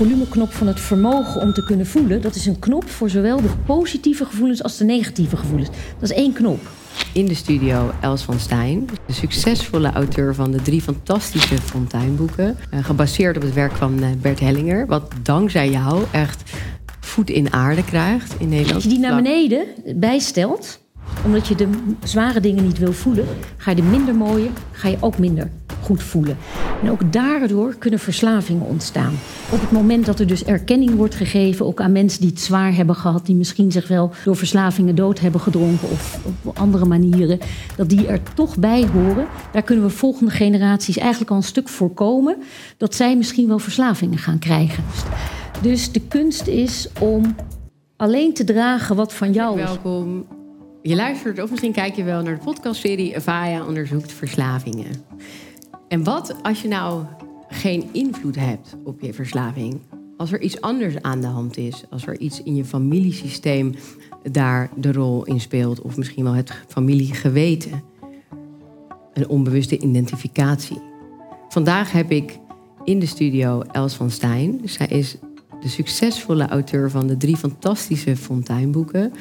volumeknop van het vermogen om te kunnen voelen, dat is een knop voor zowel de positieve gevoelens als de negatieve gevoelens. Dat is één knop. In de studio Els van Stijn, de succesvolle auteur van de drie fantastische Fonteinboeken. Eh, gebaseerd op het werk van eh, Bert Hellinger, wat dankzij jou echt voet in aarde krijgt in Nederland. Als je die naar beneden bijstelt, omdat je de zware dingen niet wil voelen, ga je de minder mooie, ga je ook minder goed voelen. En ook daardoor kunnen verslavingen ontstaan. Op het moment dat er dus erkenning wordt gegeven, ook aan mensen die het zwaar hebben gehad, die misschien zich wel door verslavingen dood hebben gedronken of op andere manieren, dat die er toch bij horen, daar kunnen we volgende generaties eigenlijk al een stuk voorkomen dat zij misschien wel verslavingen gaan krijgen. Dus de kunst is om alleen te dragen wat van jou is. Welkom. Je luistert of misschien kijk je wel naar de podcastserie Vaya onderzoekt verslavingen. En wat als je nou geen invloed hebt op je verslaving? Als er iets anders aan de hand is, als er iets in je familiesysteem daar de rol in speelt, of misschien wel het familiegeweten, een onbewuste identificatie. Vandaag heb ik in de studio Els van Stijn. Zij is de succesvolle auteur van de drie fantastische Fonteinboeken.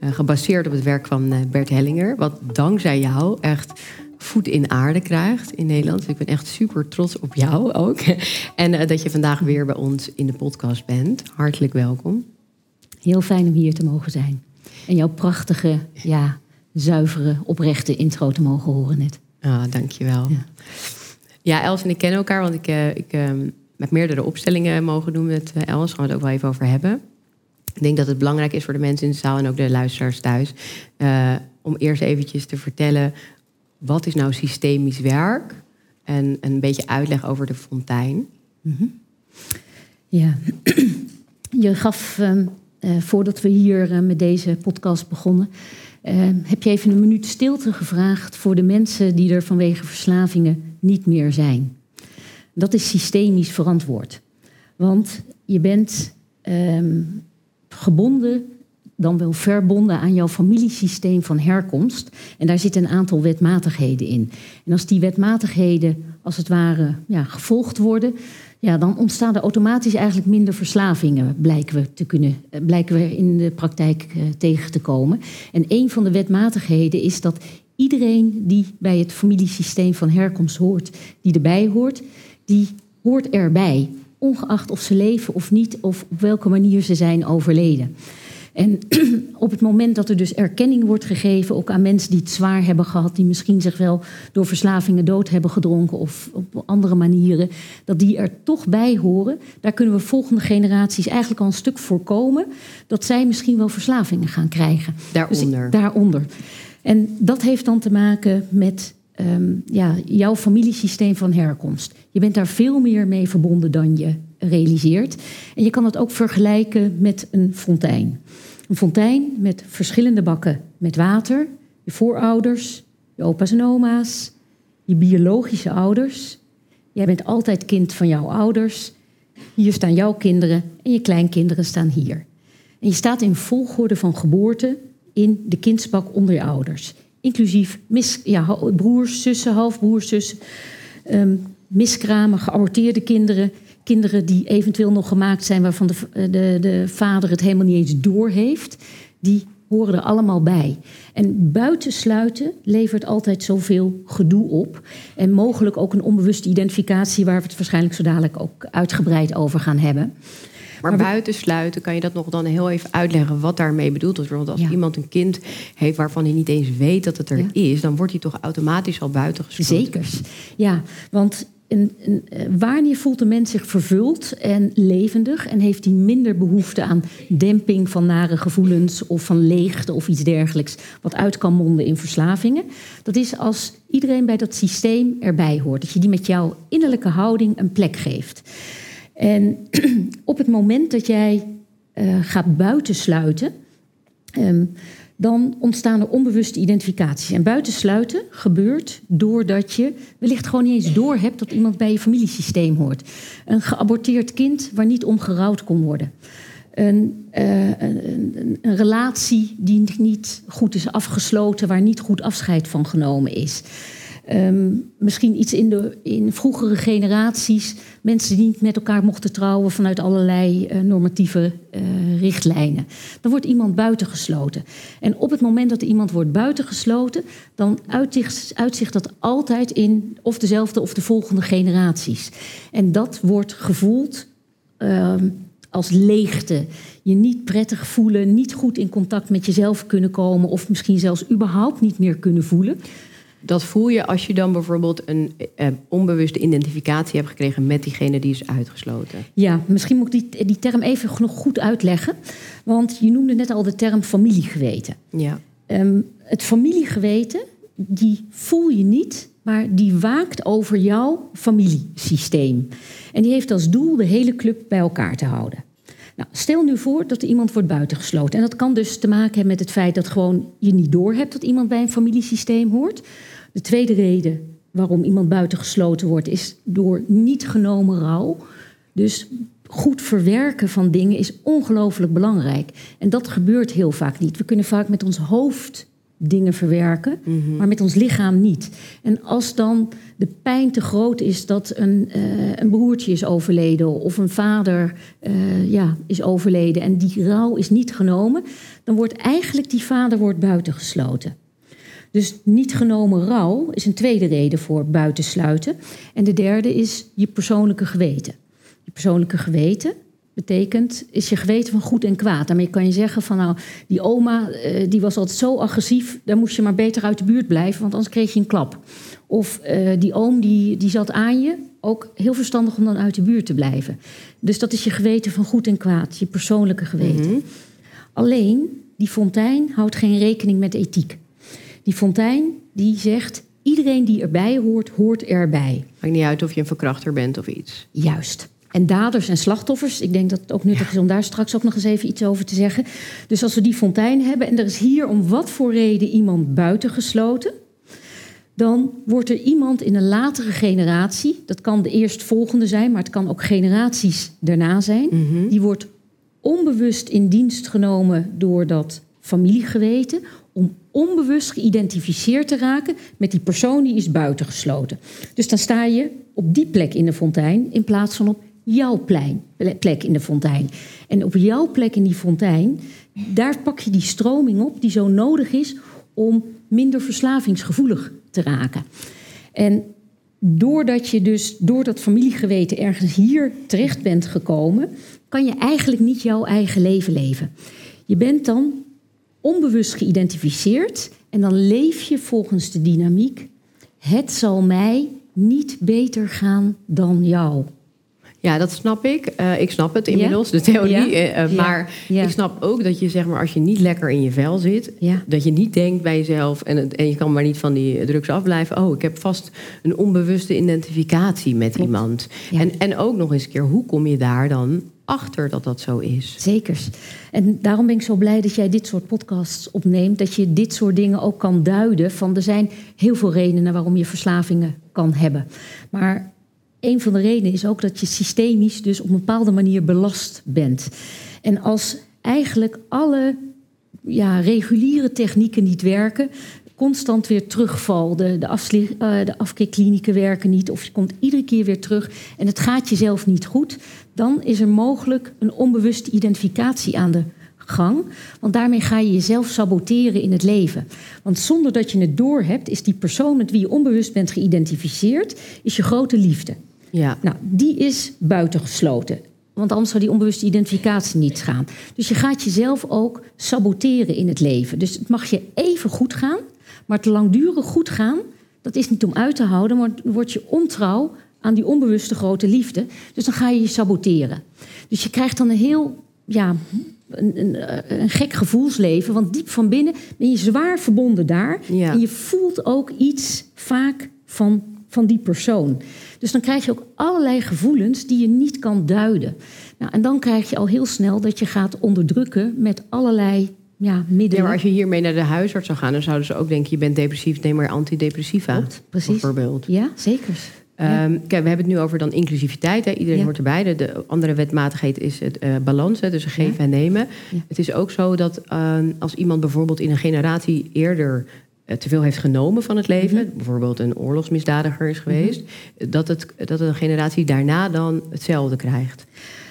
Uh, gebaseerd op het werk van uh, Bert Hellinger. Wat dankzij jou echt voet in aarde krijgt in Nederland. Dus ik ben echt super trots op jou ook. En uh, dat je vandaag weer bij ons in de podcast bent. Hartelijk welkom. Heel fijn om hier te mogen zijn. En jouw prachtige, ja, zuivere, oprechte intro te mogen horen net. Ah, dankjewel. Ja, ja Els en ik ken elkaar, want ik, ik met meerdere opstellingen mogen doen met Els. Gaan we het ook wel even over hebben. Ik denk dat het belangrijk is voor de mensen in de zaal en ook de luisteraars thuis. Uh, om eerst eventjes te vertellen, wat is nou systemisch werk? En een beetje uitleg over de fontein. -hmm. Ja, je gaf, uh, uh, voordat we hier met deze podcast begonnen... heb je even een minuut stilte gevraagd voor de mensen die er vanwege verslavingen niet meer zijn. Dat is systemisch verantwoord. Want je bent um, gebonden, dan wel verbonden aan jouw familiesysteem van herkomst. En daar zitten een aantal wetmatigheden in. En als die wetmatigheden als het ware ja, gevolgd worden, ja, dan ontstaan er automatisch eigenlijk minder verslavingen, blijken we, te kunnen, eh, blijken we in de praktijk uh, tegen te komen. En een van de wetmatigheden is dat iedereen die bij het familiesysteem van herkomst hoort, die erbij hoort, die hoort erbij. Ongeacht of ze leven of niet, of op welke manier ze zijn overleden. En op het moment dat er dus erkenning wordt gegeven, ook aan mensen die het zwaar hebben gehad, die misschien zich wel door verslavingen dood hebben gedronken of op andere manieren, dat die er toch bij horen, daar kunnen we volgende generaties eigenlijk al een stuk voorkomen dat zij misschien wel verslavingen gaan krijgen. Daaronder. Dus daaronder. En dat heeft dan te maken met um, ja, jouw familiesysteem van herkomst. Je bent daar veel meer mee verbonden dan je realiseert. En je kan het ook vergelijken met een fontein. Een fontein met verschillende bakken met water. Je voorouders, je opa's en oma's, je biologische ouders. Jij bent altijd kind van jouw ouders. Hier staan jouw kinderen en je kleinkinderen staan hier. En je staat in volgorde van geboorte in de kindsbak onder je ouders. Inclusief mis, ja, broers, zussen, halfbroers, zussen, um, miskramen, geaborteerde kinderen. Kinderen die eventueel nog gemaakt zijn waarvan de, de, de vader het helemaal niet eens door heeft. Die horen er allemaal bij. En buitensluiten levert altijd zoveel gedoe op. En mogelijk ook een onbewuste identificatie, waar we het waarschijnlijk zo dadelijk ook uitgebreid over gaan hebben. Maar, maar buitensluiten, kan je dat nog dan heel even uitleggen wat daarmee bedoeld wordt? Want als ja. iemand een kind heeft waarvan hij niet eens weet dat het er ja. is, dan wordt hij toch automatisch al buitengesloten. Zeker. Ja, want een, een, wanneer voelt een mens zich vervuld en levendig en heeft hij minder behoefte aan demping van nare gevoelens of van leegte of iets dergelijks, wat uit kan monden in verslavingen? Dat is als iedereen bij dat systeem erbij hoort, dat je die met jouw innerlijke houding een plek geeft. En op het moment dat jij uh, gaat buitensluiten, um, dan ontstaan er onbewuste identificaties. En buitensluiten gebeurt doordat je wellicht gewoon niet eens door hebt dat iemand bij je familiesysteem hoort. Een geaborteerd kind waar niet om gerouwd kon worden. Een, een, een, een, relatie die niet goed is afgesloten, waar niet goed afscheid van genomen is. Ehm, misschien iets in, de, in vroegere generaties. Mensen die niet met elkaar mochten trouwen vanuit allerlei uh, normatieve uh, richtlijnen. Dan wordt iemand buitengesloten. En op het moment dat iemand wordt buitengesloten, dan uitzicht, uitzicht dat altijd in of dezelfde of de volgende generaties. En dat wordt gevoeld. Uh, als leegte. Je niet prettig voelen, niet goed in contact met jezelf kunnen komen of misschien zelfs überhaupt niet meer kunnen voelen. Dat voel je als je dan bijvoorbeeld een eh, onbewuste identificatie hebt gekregen met diegene die is uitgesloten. Ja, misschien moet ik die, die term even nog goed uitleggen. Want je noemde net al de term familiegeweten. Ja. Um, het familiegeweten, die voel je niet, maar die waakt over jouw familiesysteem. En die heeft als doel de hele club bij elkaar te houden. Nou, stel nu voor dat er iemand wordt buitengesloten. En dat kan dus te maken hebben met het feit dat gewoon je niet doorhebt dat iemand bij een familiesysteem hoort. De tweede reden waarom iemand buitengesloten wordt, is door niet genomen rouw. Dus goed verwerken van dingen is ongelooflijk belangrijk. En dat gebeurt heel vaak niet. We kunnen vaak met ons hoofd dingen verwerken, Mhm. maar met ons lichaam niet. En als dan de pijn te groot is dat een, uh, een broertje is overleden of een vader uh, ja, is overleden en die rouw is niet genomen, dan wordt eigenlijk die vader wordt buitengesloten. Dus niet genomen rouw is een tweede reden voor buitensluiten. En de derde is je persoonlijke geweten. Je persoonlijke geweten betekent, is je geweten van goed en kwaad. Daarmee kan je zeggen van nou, die oma uh, die was altijd zo agressief, daar moest je maar beter uit de buurt blijven, want anders kreeg je een klap. Of uh, die oom die, die zat aan je, ook heel verstandig om dan uit de buurt te blijven. Dus dat is je geweten van goed en kwaad, je persoonlijke geweten. Mhm. Alleen, die fontein houdt geen rekening met ethiek. Die fontein die zegt, iedereen die erbij hoort, hoort erbij. Maakt niet uit of je een verkrachter bent of iets. Juist. En daders en slachtoffers, ik denk dat het ook nuttig ja. is om daar straks ook nog eens even iets over te zeggen. Dus als we die fontein hebben en er is hier om wat voor reden iemand buitengesloten, dan wordt er iemand in een latere generatie, dat kan de eerstvolgende zijn, maar het kan ook generaties daarna zijn, mm -hmm. die wordt onbewust in dienst genomen door dat familiegeweten om onbewust geïdentificeerd te raken met die persoon die is buitengesloten. Dus dan sta je op die plek in de fontein in plaats van op jouw plein, plek in de fontein. En op jouw plek in die fontein, daar pak je die stroming op die zo nodig is om minder verslavingsgevoelig te raken. En doordat je dus door dat familiegeweten ergens hier terecht bent gekomen, kan je eigenlijk niet jouw eigen leven leven. Je bent dan onbewust geïdentificeerd en dan leef je volgens de dynamiek: het zal mij niet beter gaan dan jou. Ja, dat snap ik. Uh, ik snap het inmiddels, ja? de theorie. Ja? Uh, maar ja. ik snap ook dat je, zeg maar, als je niet lekker in je vel zit, dat je niet denkt bij jezelf en, het, en je kan maar niet van die drugs afblijven. Oh, ik heb vast een onbewuste identificatie met Klopt. iemand. En, en ook nog eens een keer, hoe kom je daar dan achter dat dat zo is? Zeker. En daarom ben ik zo blij dat jij dit soort podcasts opneemt. Dat je dit soort dingen ook kan duiden. Van er zijn heel veel redenen waarom je verslavingen kan hebben. Maar een van de redenen is ook dat je systemisch dus op een bepaalde manier belast bent. En als eigenlijk alle ja, reguliere technieken niet werken, constant weer terugval, de, de, uh, de afkeerklinieken werken niet, of je komt iedere keer weer terug en het gaat jezelf niet goed, dan is er mogelijk een onbewuste identificatie aan de gang. Want daarmee ga je jezelf saboteren in het leven. Want zonder dat je het doorhebt, is die persoon met wie je onbewust bent geïdentificeerd, is je grote liefde. Ja. Nou, die is buitengesloten. Want anders zou die onbewuste identificatie niet gaan. Dus je gaat jezelf ook saboteren in het leven. Dus het mag je even goed gaan. Maar het langdurig goed gaan, dat is niet om uit te houden. Maar word je ontrouw aan die onbewuste grote liefde. Dus dan ga je je saboteren. Dus je krijgt dan een heel ja, een, een, een, gek gevoelsleven. Want diep van binnen ben je zwaar verbonden daar. Ja. En je voelt ook iets vaak van, van die persoon. Dus dan krijg je ook allerlei gevoelens die je niet kan duiden. Nou, en dan krijg je al heel snel dat je gaat onderdrukken met allerlei ja, middelen. Ja, maar als je hiermee naar de huisarts zou gaan, dan zouden ze ook denken: je bent depressief, neem maar antidepressiva. Klopt, precies. Bijvoorbeeld. Ja, zeker. Ja. Um, kijk, we hebben het nu over dan inclusiviteit. Hè. Iedereen ja. hoort erbij. De, de, andere wetmatigheid is het uh, balans, hè, dus geven ja. en nemen. Het is ook zo dat uh, als iemand bijvoorbeeld in een generatie eerder eh, te veel heeft genomen van het leven, bijvoorbeeld een oorlogsmisdadiger is geweest, dat, het, dat een generatie daarna dan hetzelfde krijgt.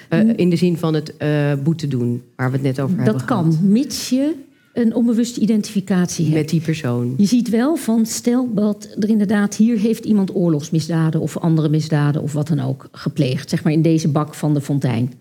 Eh, in de zin van het boete doen, waar we het net over hebben Dat kan, mits je een onbewuste identificatie hebt. Met die persoon. Je ziet wel van, stel dat er inderdaad hier heeft iemand oorlogsmisdaden of andere misdaden of wat dan ook gepleegd, zeg maar in deze bak van de fontein.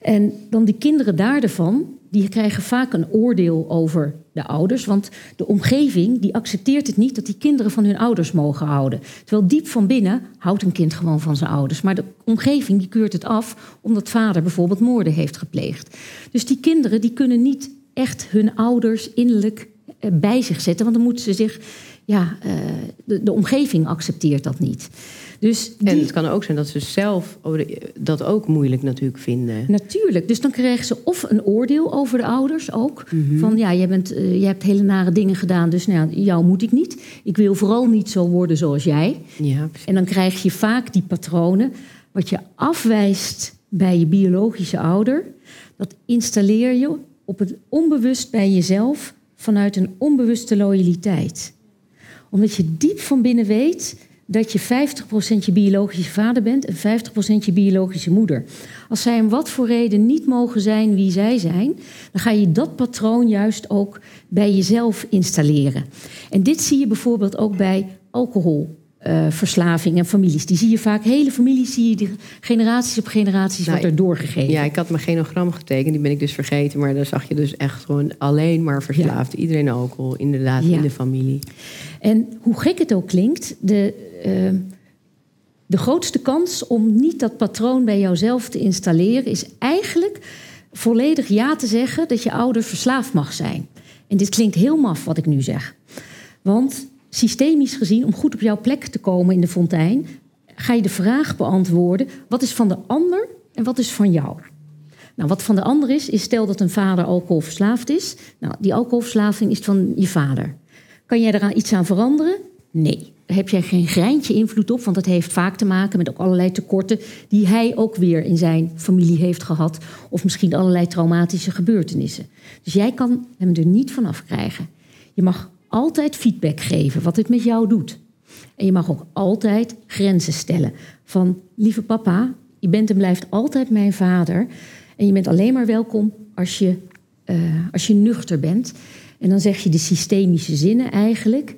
En dan die kinderen daarvan, die krijgen vaak een oordeel over de ouders, want de omgeving die accepteert het niet dat die kinderen van hun ouders mogen houden. Terwijl diep van binnen houdt een kind gewoon van zijn ouders, maar de omgeving die keurt het af omdat vader bijvoorbeeld moorden heeft gepleegd. Dus die kinderen die kunnen niet echt hun ouders innerlijk eh, bij zich zetten. Want dan moeten ze zich. Ja, uh, de, de, omgeving accepteert dat niet. Dus die, en het kan ook zijn dat ze zelf dat ook moeilijk natuurlijk vinden. Natuurlijk. Dus dan krijgen ze of een oordeel over de ouders ook. Mm -hmm. Van ja, jij, bent, uh, jij hebt hele nare dingen gedaan, dus nou, jou moet ik niet. Ik wil vooral niet zo worden zoals jij. Ja, en dan krijg je vaak die patronen. Wat je afwijst bij je biologische ouder, dat installeer je op het onbewust bij jezelf vanuit een onbewuste loyaliteit. Omdat je diep van binnen weet dat je 50% je biologische vader bent en 50% je biologische moeder. Als zij om wat voor reden niet mogen zijn wie zij zijn, dan ga je dat patroon juist ook bij jezelf installeren. En dit zie je bijvoorbeeld ook bij alcohol. Uh, verslaving en families. Die zie je vaak, hele families zie je, die generaties op generaties nou, wordt er doorgegeven. Ja, ik had mijn genogram getekend, die ben ik dus vergeten. Maar daar zag je dus echt gewoon alleen maar verslaafd. Ja. Iedereen alcohol, inderdaad, ja. in de familie. En hoe gek het ook klinkt, de, uh, de grootste kans om niet dat patroon bij jouzelf te installeren... is eigenlijk volledig ja te zeggen dat je ouder verslaafd mag zijn. En dit klinkt heel maf wat ik nu zeg. Want systemisch gezien, om goed op jouw plek te komen in de fontein, ga je de vraag beantwoorden: wat is van de ander en wat is van jou? Nou, wat van de ander is, is stel dat een vader alcoholverslaafd is. Nou, die alcoholverslaving is van je vader. Kan jij eraan iets aan veranderen? Nee. Daar heb jij geen greintje invloed op, want dat heeft vaak te maken met ook allerlei tekorten die hij ook weer in zijn familie heeft gehad. Of misschien allerlei traumatische gebeurtenissen. Dus jij kan hem er niet van afkrijgen. Je mag altijd feedback geven wat het met jou doet. En je mag ook altijd grenzen stellen. Van lieve papa, je bent en blijft altijd mijn vader. En je bent alleen maar welkom als je, uh, als je nuchter bent. En dan zeg je de systemische zinnen eigenlijk.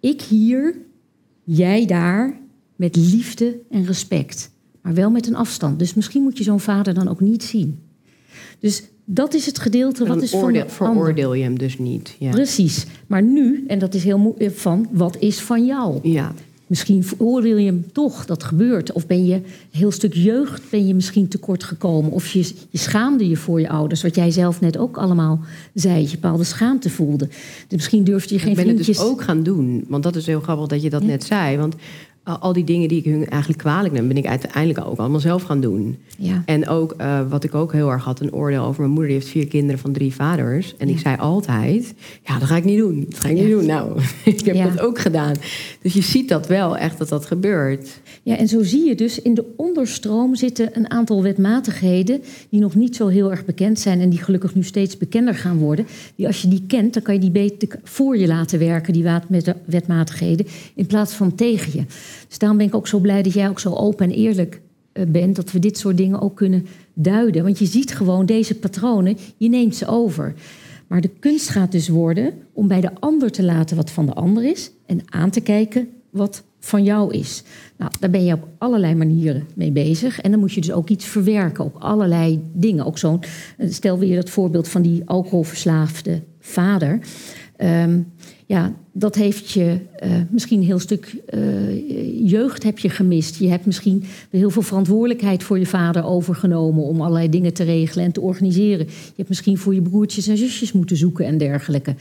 Ik hier, jij daar, met liefde en respect. Maar wel met een afstand. Dus misschien moet je zo'n vader dan ook niet zien. Dus dat is het gedeelte wat is oordeel, van veroordeel je hem dus niet. Ja. Precies. Maar nu, en dat is heel moeilijk van, wat is van jou? Ja. Misschien veroordeel je hem toch, dat gebeurt. Of ben je een heel stuk jeugd ben je misschien tekort gekomen. Of je, je schaamde je voor je ouders. Wat jij zelf net ook allemaal zei. Je bepaalde schaamte voelde. Dus misschien durfde je geen ik ben vriendjes... het dus ook gaan doen. Want dat is heel grappig dat je dat ja. net zei. Want al die dingen die ik hun eigenlijk kwalijk neem, ben ik uiteindelijk ook allemaal zelf gaan doen. Ja. En ook uh, wat ik ook heel erg had, een oordeel over mijn moeder. Die heeft vier kinderen van drie vaders. En ja. ik zei altijd, ja, dat ga ik niet doen. Dat ga ik ja. niet doen. Nou, ik heb dat ook gedaan. Dus je ziet dat wel echt dat dat gebeurt. Ja, en zo zie je dus in de onderstroom zitten een aantal wetmatigheden die nog niet zo heel erg bekend zijn en die gelukkig nu steeds bekender gaan worden. Die als je die kent, dan kan je die beter voor je laten werken, die wetmatigheden, in plaats van tegen je. Dus daarom ben ik ook zo blij dat jij ook zo open en eerlijk bent. Dat we dit soort dingen ook kunnen duiden. Want je ziet gewoon deze patronen, je neemt ze over. Maar de kunst gaat dus worden om bij de ander te laten wat van de ander is. En aan te kijken wat van jou is. Nou, daar ben je op allerlei manieren mee bezig. En dan moet je dus ook iets verwerken op allerlei dingen. Ook zo'n, stel weer dat voorbeeld van die alcoholverslaafde vader. Um, ja, dat heeft je uh, misschien een heel stuk uh, jeugd heb je gemist. Je hebt misschien heel veel verantwoordelijkheid voor je vader overgenomen om allerlei dingen te regelen en te organiseren. Je hebt misschien voor je broertjes en zusjes moeten zoeken en dergelijke.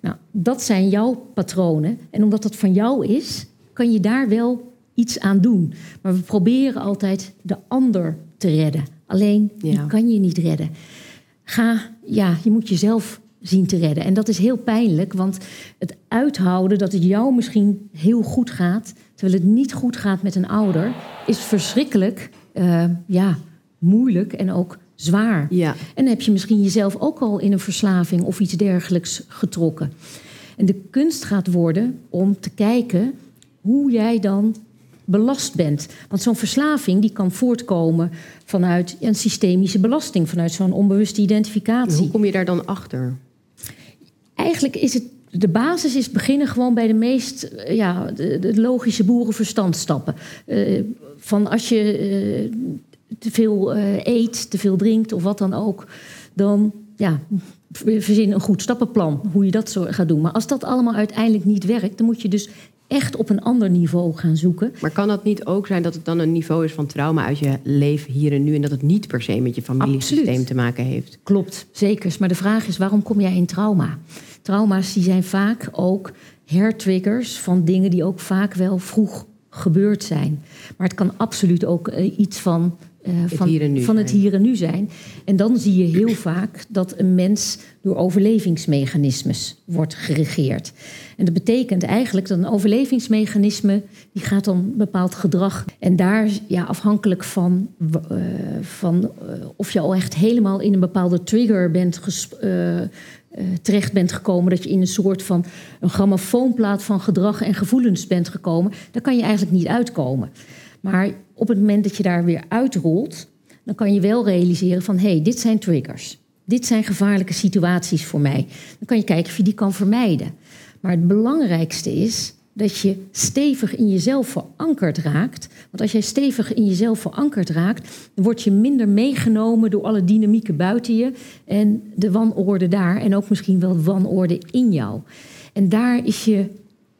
Nou, dat zijn jouw patronen. En omdat dat van jou is, kan je daar wel iets aan doen. Maar we proberen altijd de ander te redden. Alleen, ja. die kan je niet redden. Ga, ja, je moet jezelf zien te redden. En dat is heel pijnlijk, want het uithouden dat het jou misschien heel goed gaat, terwijl het niet goed gaat met een ouder, is verschrikkelijk uh, ja, moeilijk en ook zwaar. Ja. En dan heb je misschien jezelf ook al in een verslaving of iets dergelijks getrokken. En de kunst gaat worden om te kijken hoe jij dan belast bent. Want zo'n verslaving die kan voortkomen vanuit een systemische belasting, vanuit zo'n onbewuste identificatie. Hoe kom je daar dan achter? Eigenlijk is het de basis is beginnen gewoon bij de meest eh, ja, de, logische boerenverstand stappen. Uh, van als je uh, te veel eet, te veel drinkt of wat dan ook, dan ja, verzin een goed stappenplan hoe je dat zo gaat doen. Maar als dat allemaal uiteindelijk niet werkt, dan moet je dus echt op een ander niveau gaan zoeken. Maar kan dat niet ook zijn dat het dan een niveau is van trauma uit je leven hier en nu en dat het niet per se met je familiesysteem Absoluut. te maken heeft? Klopt, zeker. Maar de vraag is waarom kom jij in trauma? Trauma's die zijn vaak ook hertriggers van dingen die ook vaak wel vroeg gebeurd zijn. Maar het kan absoluut ook uh, iets van uh, van, het, van het hier en nu zijn. En dan zie je heel vaak dat een mens door overlevingsmechanismes wordt geregeerd. En dat betekent eigenlijk dat een overlevingsmechanisme die gaat dan bepaald gedrag. En daar, ja, afhankelijk van, uh, van uh, of je al echt helemaal in een bepaalde trigger bent terecht bent gekomen, dat je in een soort van een grammofoonplaat van gedrag en gevoelens bent gekomen, daar kan je eigenlijk niet uitkomen. Maar op het moment dat je daar weer uitrolt, dan kan je wel realiseren van hé, hey, dit zijn triggers. Dit zijn gevaarlijke situaties voor mij. Dan kan je kijken of je die kan vermijden. Maar het belangrijkste is dat je stevig in jezelf verankerd raakt. Want als jij stevig in jezelf verankerd raakt, dan word je minder meegenomen door alle dynamieken buiten je en de wanorde daar en ook misschien wel wanorde in jou. En daar is je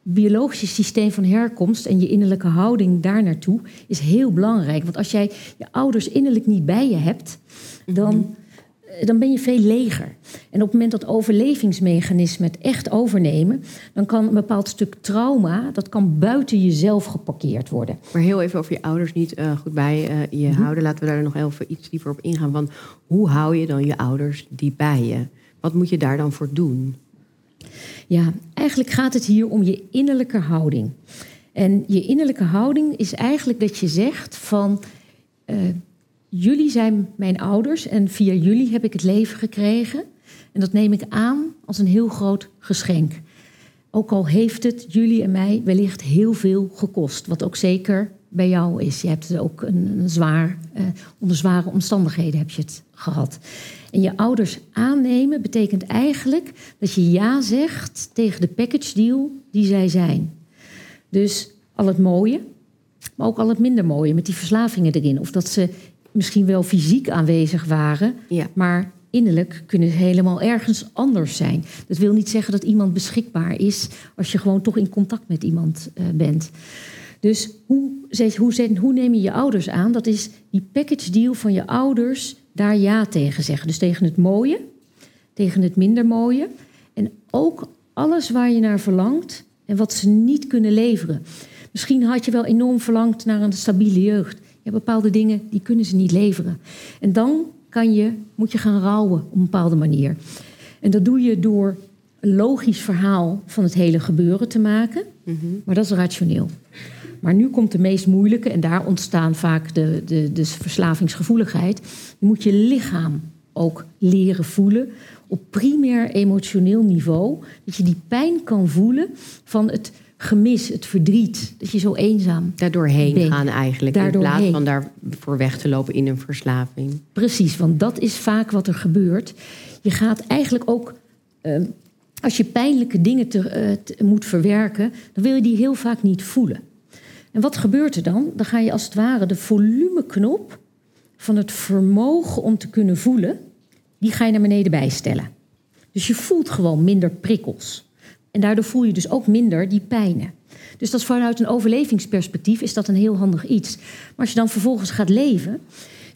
biologische systeem van herkomst en je innerlijke houding daar naartoe is heel belangrijk. Want als jij je ouders innerlijk niet bij je hebt, dan, mhm. Dan ben je veel leger. En op het moment dat overlevingsmechanismen het echt overnemen, dan kan een bepaald stuk trauma, dat kan buiten jezelf geparkeerd worden. Maar heel even over je ouders niet uh, goed bij uh, je mhm. houden. Laten we daar nog even iets dieper op ingaan. Van hoe hou je dan je ouders die bij je? Wat moet je daar dan voor doen? Ja, eigenlijk gaat het hier om je innerlijke houding. En je innerlijke houding is eigenlijk dat je zegt van... Uh, jullie zijn mijn ouders en via jullie heb ik het leven gekregen. En dat neem ik aan als een heel groot geschenk. Ook al heeft het jullie en mij wellicht heel veel gekost. Wat ook zeker bij jou is. Je hebt het ook een, een zwaar, uh, onder zware omstandigheden heb je het gehad. En je ouders aannemen betekent eigenlijk dat je ja zegt tegen de package deal die zij zijn. Dus al het mooie, maar ook al het minder mooie met die verslavingen erin. Of dat ze misschien wel fysiek aanwezig waren, ja. maar innerlijk kunnen ze helemaal ergens anders zijn. Dat wil niet zeggen dat iemand beschikbaar is als je gewoon toch in contact met iemand uh, bent. Dus hoe, hoe, hoe neem je je ouders aan? Dat is die package deal van je ouders daar ja tegen zeggen. Dus tegen het mooie, tegen het minder mooie. En ook alles waar je naar verlangt en wat ze niet kunnen leveren. Misschien had je wel enorm verlangd naar een stabiele jeugd. Hebt bepaalde dingen die kunnen ze niet leveren. En dan kan je, moet je gaan rouwen op een bepaalde manier. En dat doe je door een logisch verhaal van het hele gebeuren te maken. Mhm. Maar dat is rationeel. Maar nu komt de meest moeilijke, en daar ontstaan vaak de, de, de verslavingsgevoeligheid. Je moet je lichaam ook leren voelen op primair emotioneel niveau. Dat je die pijn kan voelen van het gemis, het verdriet. Dat je zo eenzaam Daardoorheen bent. gaan eigenlijk. In plaats van daarvoor weg te lopen in een verslaving. Precies, want dat is vaak wat er gebeurt. Je gaat eigenlijk ook... Uh, als je pijnlijke dingen te, uh, moet verwerken... dan wil je die heel vaak niet voelen. En wat gebeurt er dan? Dan ga je als het ware de volumeknop van het vermogen om te kunnen voelen, die ga je naar beneden bijstellen. Dus je voelt gewoon minder prikkels. En daardoor voel je dus ook minder die pijnen. Dus dat is vanuit een overlevingsperspectief is dat een heel handig iets. Maar als je dan vervolgens gaat leven,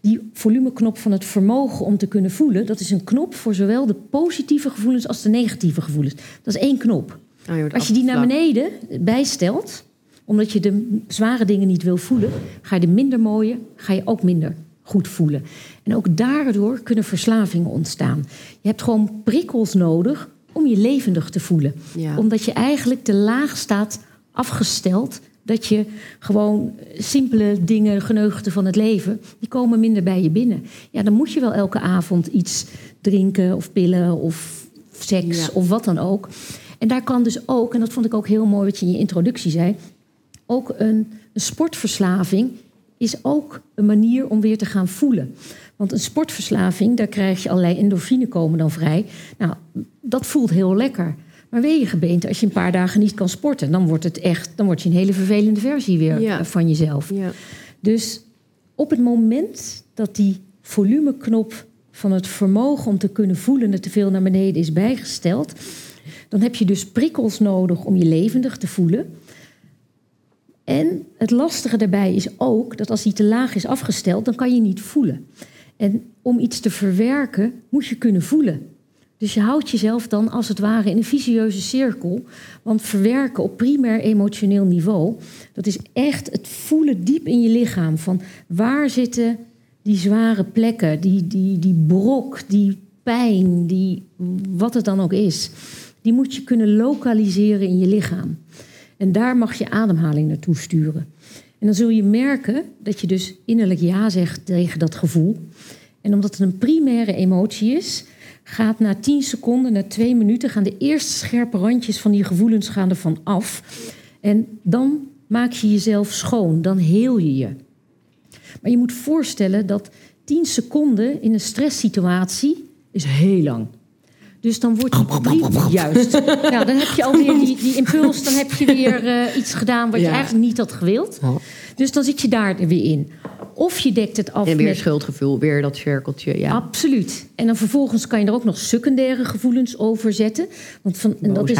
die volumeknop van het vermogen om te kunnen voelen, dat is een knop voor zowel de positieve gevoelens als de negatieve gevoelens. Dat is één knop. Oh, als je die naar beneden bijstelt, omdat je de zware dingen niet wil voelen, ga je de minder mooie, ga je ook minder goed voelen. En ook daardoor kunnen verslavingen ontstaan. Je hebt gewoon prikkels nodig om je levendig te voelen. Omdat je eigenlijk te laag staat afgesteld dat je gewoon simpele dingen, geneugten van het leven, die komen minder bij je binnen. Ja, dan moet je wel elke avond iets drinken of pillen of seks of wat dan ook. En daar kan dus ook, en dat vond ik ook heel mooi wat je in je introductie zei, ook een, een sportverslaving is ook een manier om weer te gaan voelen. Want een sportverslaving, daar krijg je allerlei endorfine komen dan vrij. Nou, dat voelt heel lekker. Maar weet je gebeente, als je een paar dagen niet kan sporten, dan wordt het echt, dan word je een hele vervelende versie weer eh, van jezelf. Ja. Dus op het moment dat die volumeknop van het vermogen om te kunnen voelen dat te veel naar beneden is bijgesteld, dan heb je dus prikkels nodig om je levendig te voelen. En het lastige daarbij is ook dat als die te laag is afgesteld, dan kan je niet voelen. En om iets te verwerken, moet je kunnen voelen. Dus je houdt jezelf dan als het ware in een visieuze cirkel. Want verwerken op primair emotioneel niveau, dat is echt het voelen diep in je lichaam. Van waar zitten die zware plekken, die, die, die brok, die pijn, die, wat het dan ook is. Die moet je kunnen lokaliseren in je lichaam. En daar mag je ademhaling naartoe sturen. En dan zul je merken dat je dus innerlijk ja zegt tegen dat gevoel. En omdat het een primaire emotie is, gaat na 10 seconden, na 2 minuten, gaan de eerste scherpe randjes van die gevoelens gaan ervan af. En dan maak je jezelf schoon, dan heel je je. Maar je moet voorstellen dat 10 seconden in een stresssituatie is heel lang. Dus dan wordt die brief juist. Nou, dan heb je alweer die, die impuls, dan heb je weer uh, iets gedaan wat je eigenlijk niet had gewild. Dus dan zit je daar weer in. Of je dekt het af. En weer met... schuldgevoel, weer dat cirkeltje. Ja. Absoluut. En dan vervolgens kan je er ook nog secundaire gevoelens over zetten. Want van, dat, is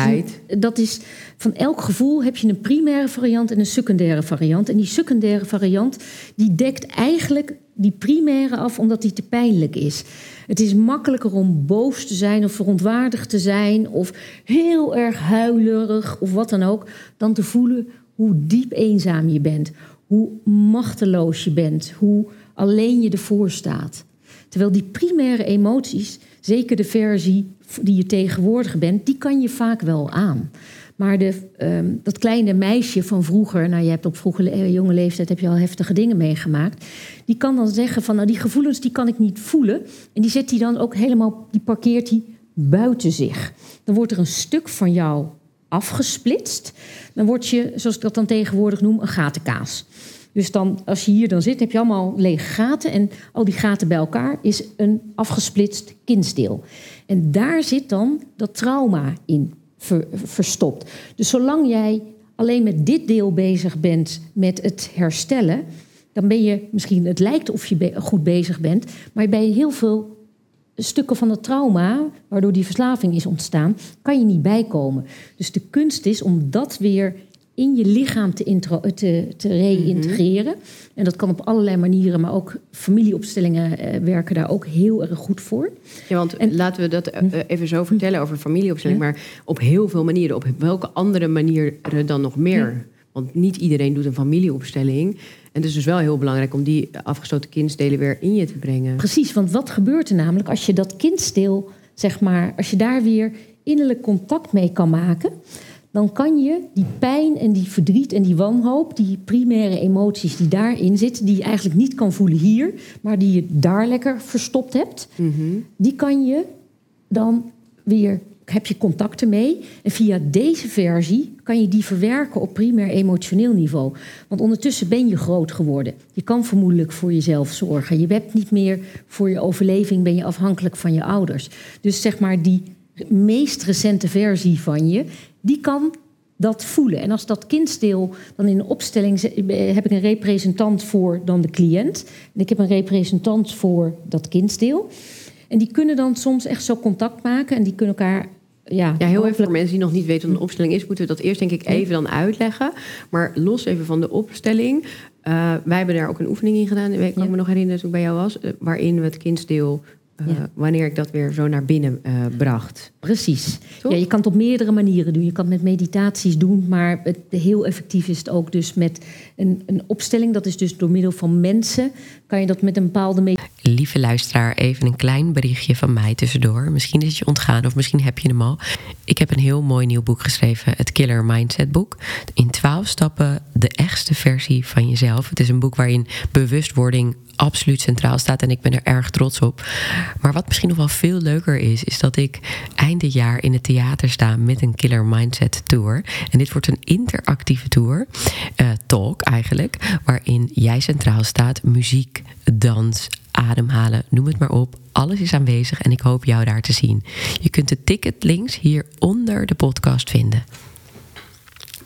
dat is van elk gevoel heb je een primaire variant en een secundaire variant. En die secundaire variant die dekt eigenlijk die primaire af omdat die te pijnlijk is. Het is makkelijker om boos te zijn of verontwaardigd te zijn of heel erg huilerig of wat dan ook, dan te voelen hoe diep eenzaam je bent hoe machteloos je bent, hoe alleen je ervoor staat. Terwijl die primaire emoties, zeker de versie die je tegenwoordig bent, die kan je vaak wel aan. Maar ehm, dat kleine meisje van vroeger, nou je hebt op vroege eh, jonge leeftijd heb je al heftige dingen meegemaakt, die kan dan zeggen van nou die gevoelens die kan ik niet voelen en die zet hij dan ook helemaal, die parkeert hij buiten zich. Dan wordt er een stuk van jou afgesplitst. Dan word je, zoals ik dat dan tegenwoordig noem, een gatenkaas. Dus dan, als je hier dan zit, heb je allemaal lege gaten. En al die gaten bij elkaar is een afgesplitst kindsdeel. En daar zit dan dat trauma in verstopt. Dus zolang jij alleen met dit deel bezig bent met het herstellen, dan ben je misschien, het lijkt of je goed bezig bent, maar bij heel veel stukken van het trauma, waardoor die verslaving is ontstaan, kan je niet bijkomen. Dus de kunst is om dat weer in je lichaam te, intro, te, te reïntegreren. En dat kan op allerlei manieren, maar ook familieopstellingen eh, werken daar ook heel erg goed voor. Ja, want en, laten we dat eh, even zo vertellen over familieopstelling, maar op heel veel manieren. Op welke andere manieren dan nog meer? Want niet iedereen doet een familieopstelling. En het is dus wel heel belangrijk om die afgesloten kindsdelen weer in je te brengen. Precies, want wat gebeurt er namelijk als je dat kindsdeel, zeg maar, als je daar weer innerlijk contact mee kan maken, dan kan je die pijn en die verdriet en die wanhoop, die primaire emoties die daarin zitten, die je eigenlijk niet kan voelen hier, maar die je daar lekker verstopt hebt, mhm. die kan je dan weer heb je contacten mee. En via deze versie kan je die verwerken op primair emotioneel niveau. Want ondertussen ben je groot geworden. Je kan vermoedelijk voor jezelf zorgen. Je hebt niet meer voor je overleving ben je afhankelijk van je ouders. Dus zeg maar die meest recente versie van je, die kan dat voelen. En als dat kindsdeel dan in de opstelling heb ik een representant voor dan de cliënt. En ik heb een representant voor dat kindsdeel. En die kunnen dan soms echt zo contact maken en die kunnen elkaar ja, ja, heel even voor mensen die nog niet weten wat een opstelling is, moeten we dat eerst denk ik even dan uitleggen. Maar los even van de opstelling. Uh, wij hebben daar ook een oefening in gedaan. Ik kan me nog herinneren toen ik bij jou was, uh, waarin we het kindsdeel uh, wanneer ik dat weer zo naar binnen bracht. Precies. Ja, je kan het op meerdere manieren doen. Je kan het met meditaties doen, maar het, heel effectief is het ook dus met een, een opstelling. Dat is dus door middel van mensen kan je dat met een bepaalde Lieve luisteraar, even een klein berichtje van mij tussendoor. Misschien is het je ontgaan of misschien heb je hem al. Ik heb een heel mooi nieuw boek geschreven, het Killer Mindset boek. In twaalf stappen de echtste versie van jezelf. Het is een boek waarin bewustwording absoluut centraal staat en ik ben er erg trots op. Maar wat misschien nog wel veel leuker is, is dat ik eind jaar in het theater sta met een Killer Mindset Tour. En dit wordt een interactieve tour, uh, talk eigenlijk, waarin jij centraal staat, muziek, dans, ademhalen, noem het maar op. Alles is aanwezig en ik hoop jou daar te zien. Je kunt de ticketlinks hier onder de podcast vinden.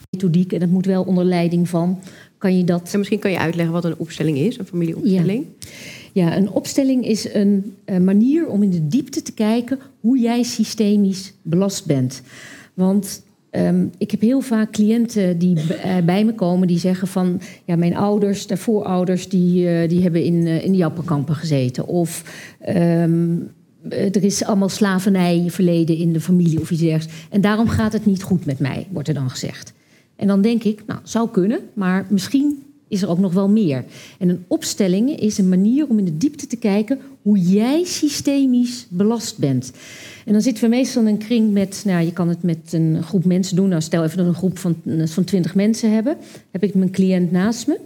Methodiek, en dat moet wel onder leiding van. Kan je dat... En misschien kan je uitleggen wat een opstelling is, een familieopstelling. Ja, ja een opstelling is een, een manier om in de diepte te kijken hoe jij systemisch belast bent. Want Um, ik heb heel vaak cliënten die uh, bij me komen die zeggen van ja, mijn ouders, de voorouders, die, uh, die hebben in, uh, in die jappenkampen gezeten. Of um, er is allemaal slavernij verleden in de familie of iets dergelijks. En daarom gaat het niet goed met mij, wordt er dan gezegd. En dan denk ik, nou, zou kunnen, maar misschien is er ook nog wel meer. En een opstelling is een manier om in de diepte te kijken hoe jij systemisch belast bent. En dan zitten we meestal in een kring met, nou, je kan het met een groep mensen doen. Nou, stel even dat we een groep van, van 20 mensen hebben. Heb ik mijn cliënt naast me.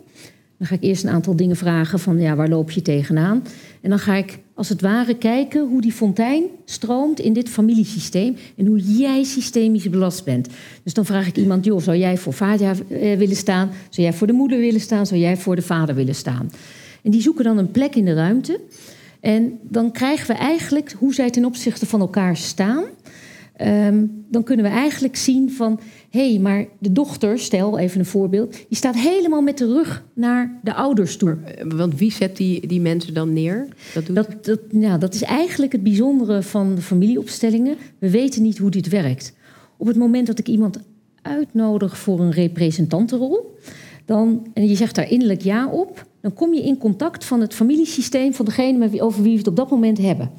Dan ga ik eerst een aantal dingen vragen van, ja, waar loop je tegenaan? En dan ga ik als het ware kijken hoe die fontein stroomt in dit familiesysteem en hoe jij systemisch belast bent. Dus dan vraag ik iemand, joh, zou jij voor vader eh, willen staan? Zou jij voor de moeder willen staan? Zou jij voor de vader willen staan? En die zoeken dan een plek in de ruimte. En dan krijgen we eigenlijk hoe zij ten opzichte van elkaar staan. Um, dan kunnen we eigenlijk zien van... hé, hey, maar de dochter, stel even een voorbeeld... die staat helemaal met de rug naar de ouders toe. Eh, want wie zet die, die mensen dan neer? Dat, doet... dat, dat is eigenlijk het bijzondere van de familieopstellingen. We weten niet hoe dit werkt. Op het moment dat ik iemand uitnodig voor een representantenrol... Dan, en je zegt daar innerlijk ja op... dan kom je in contact van het familiesysteem... van degene over wie we het op dat moment hebben...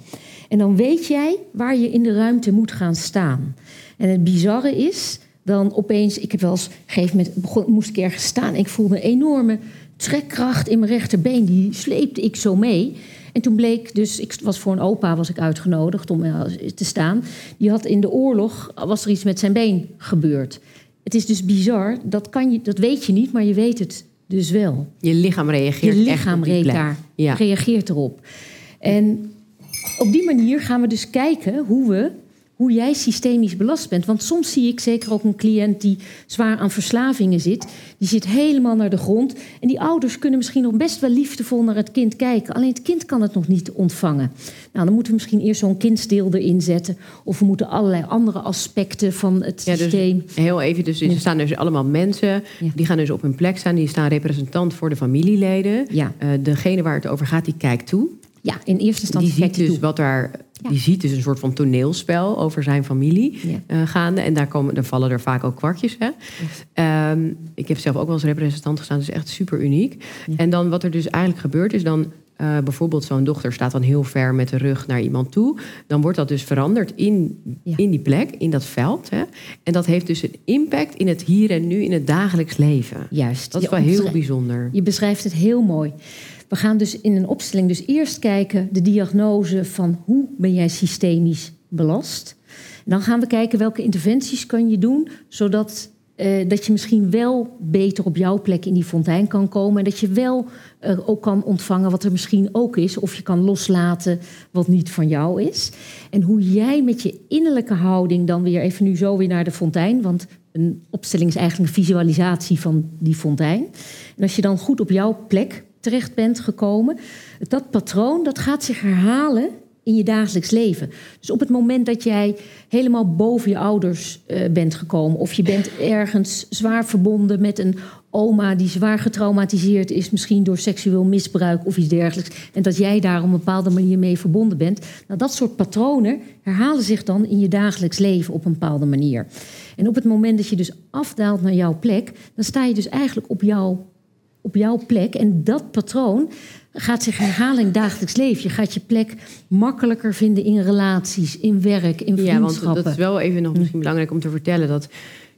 En dan weet jij waar je in de ruimte moet gaan staan. En het bizarre is dan opeens, ik heb wel eens, een gegeven moment begon, moest ik ergens staan. Ik voelde een enorme trekkracht in mijn rechterbeen. Die sleepte ik zo mee. En toen bleek dus, ik was voor een opa was ik uitgenodigd om eh, te staan. Die had in de oorlog, was er iets met zijn been gebeurd. Het is dus bizar, dat, kan je, dat weet je niet, maar je weet het dus wel. Je lichaam reageert Je lichaam echt daar, ja. reageert erop. En op die manier gaan we dus kijken hoe we hoe jij systemisch belast bent. Want soms zie ik zeker ook een cliënt die zwaar aan verslavingen zit. Die zit helemaal naar de grond. En die ouders kunnen misschien nog best wel liefdevol naar het kind kijken. Alleen het kind kan het nog niet ontvangen. Nou, dan moeten we misschien eerst zo'n kindsdeel erin zetten. Of we moeten allerlei andere aspecten van het ja, dus systeem. Heel even, dus er staan dus allemaal mensen. Die gaan dus op hun plek staan. Die staan representant voor de familieleden. Uh, degene waar het over gaat, die kijkt toe. Ja, in eerste instantie. Die ziet dus wat daar. Die ziet dus een soort van toneelspel over zijn familie ja. uh, gaande. En daar, komen, dan vallen er vaak ook kwartjes. Hè? Um, ik heb zelf ook wel als representant gestaan. Is echt super uniek. En dan wat er dus eigenlijk gebeurt is dan... Uh, bijvoorbeeld zo'n dochter staat dan heel ver met de rug naar iemand toe. Dan wordt dat dus veranderd in, ja. in die plek, in dat veld. Hè? En dat heeft dus een impact in het hier en nu, in het dagelijks leven. Juist. Dat is wel heel bijzonder. Je beschrijft het heel mooi. We gaan dus in een opstelling dus eerst kijken de diagnose van hoe ben jij systemisch belast. dan gaan we kijken welke interventies kan je doen, zodat uh, dat je misschien wel beter op jouw plek in die fontein kan komen. En dat je wel uh, ook kan ontvangen wat er misschien ook is. Of je kan loslaten wat niet van jou is. En hoe jij met je innerlijke houding dan weer even nu zo weer naar de fontein. Want een opstelling is eigenlijk een visualisatie van die fontein. En als je dan goed op jouw plek terecht bent gekomen. Dat patroon dat gaat zich herhalen in je dagelijks leven. Dus op het moment dat jij helemaal boven je ouders uh, bent gekomen... of je bent ergens zwaar verbonden met een oma die zwaar getraumatiseerd is... misschien door seksueel misbruik of iets dergelijks... en dat jij daar op een bepaalde manier mee verbonden bent... Nou, dat soort patronen herhalen zich dan in je dagelijks leven op een bepaalde manier. En op het moment dat je dus afdaalt naar jouw plek... dan sta je dus eigenlijk op jouw op jouw plek. En dat patroon gaat zich herhalen in het dagelijks leven. Je gaat je plek makkelijker vinden in relaties, in werk, in vriendschappen. Ja, want dat is wel even nog misschien belangrijk om te vertellen... dat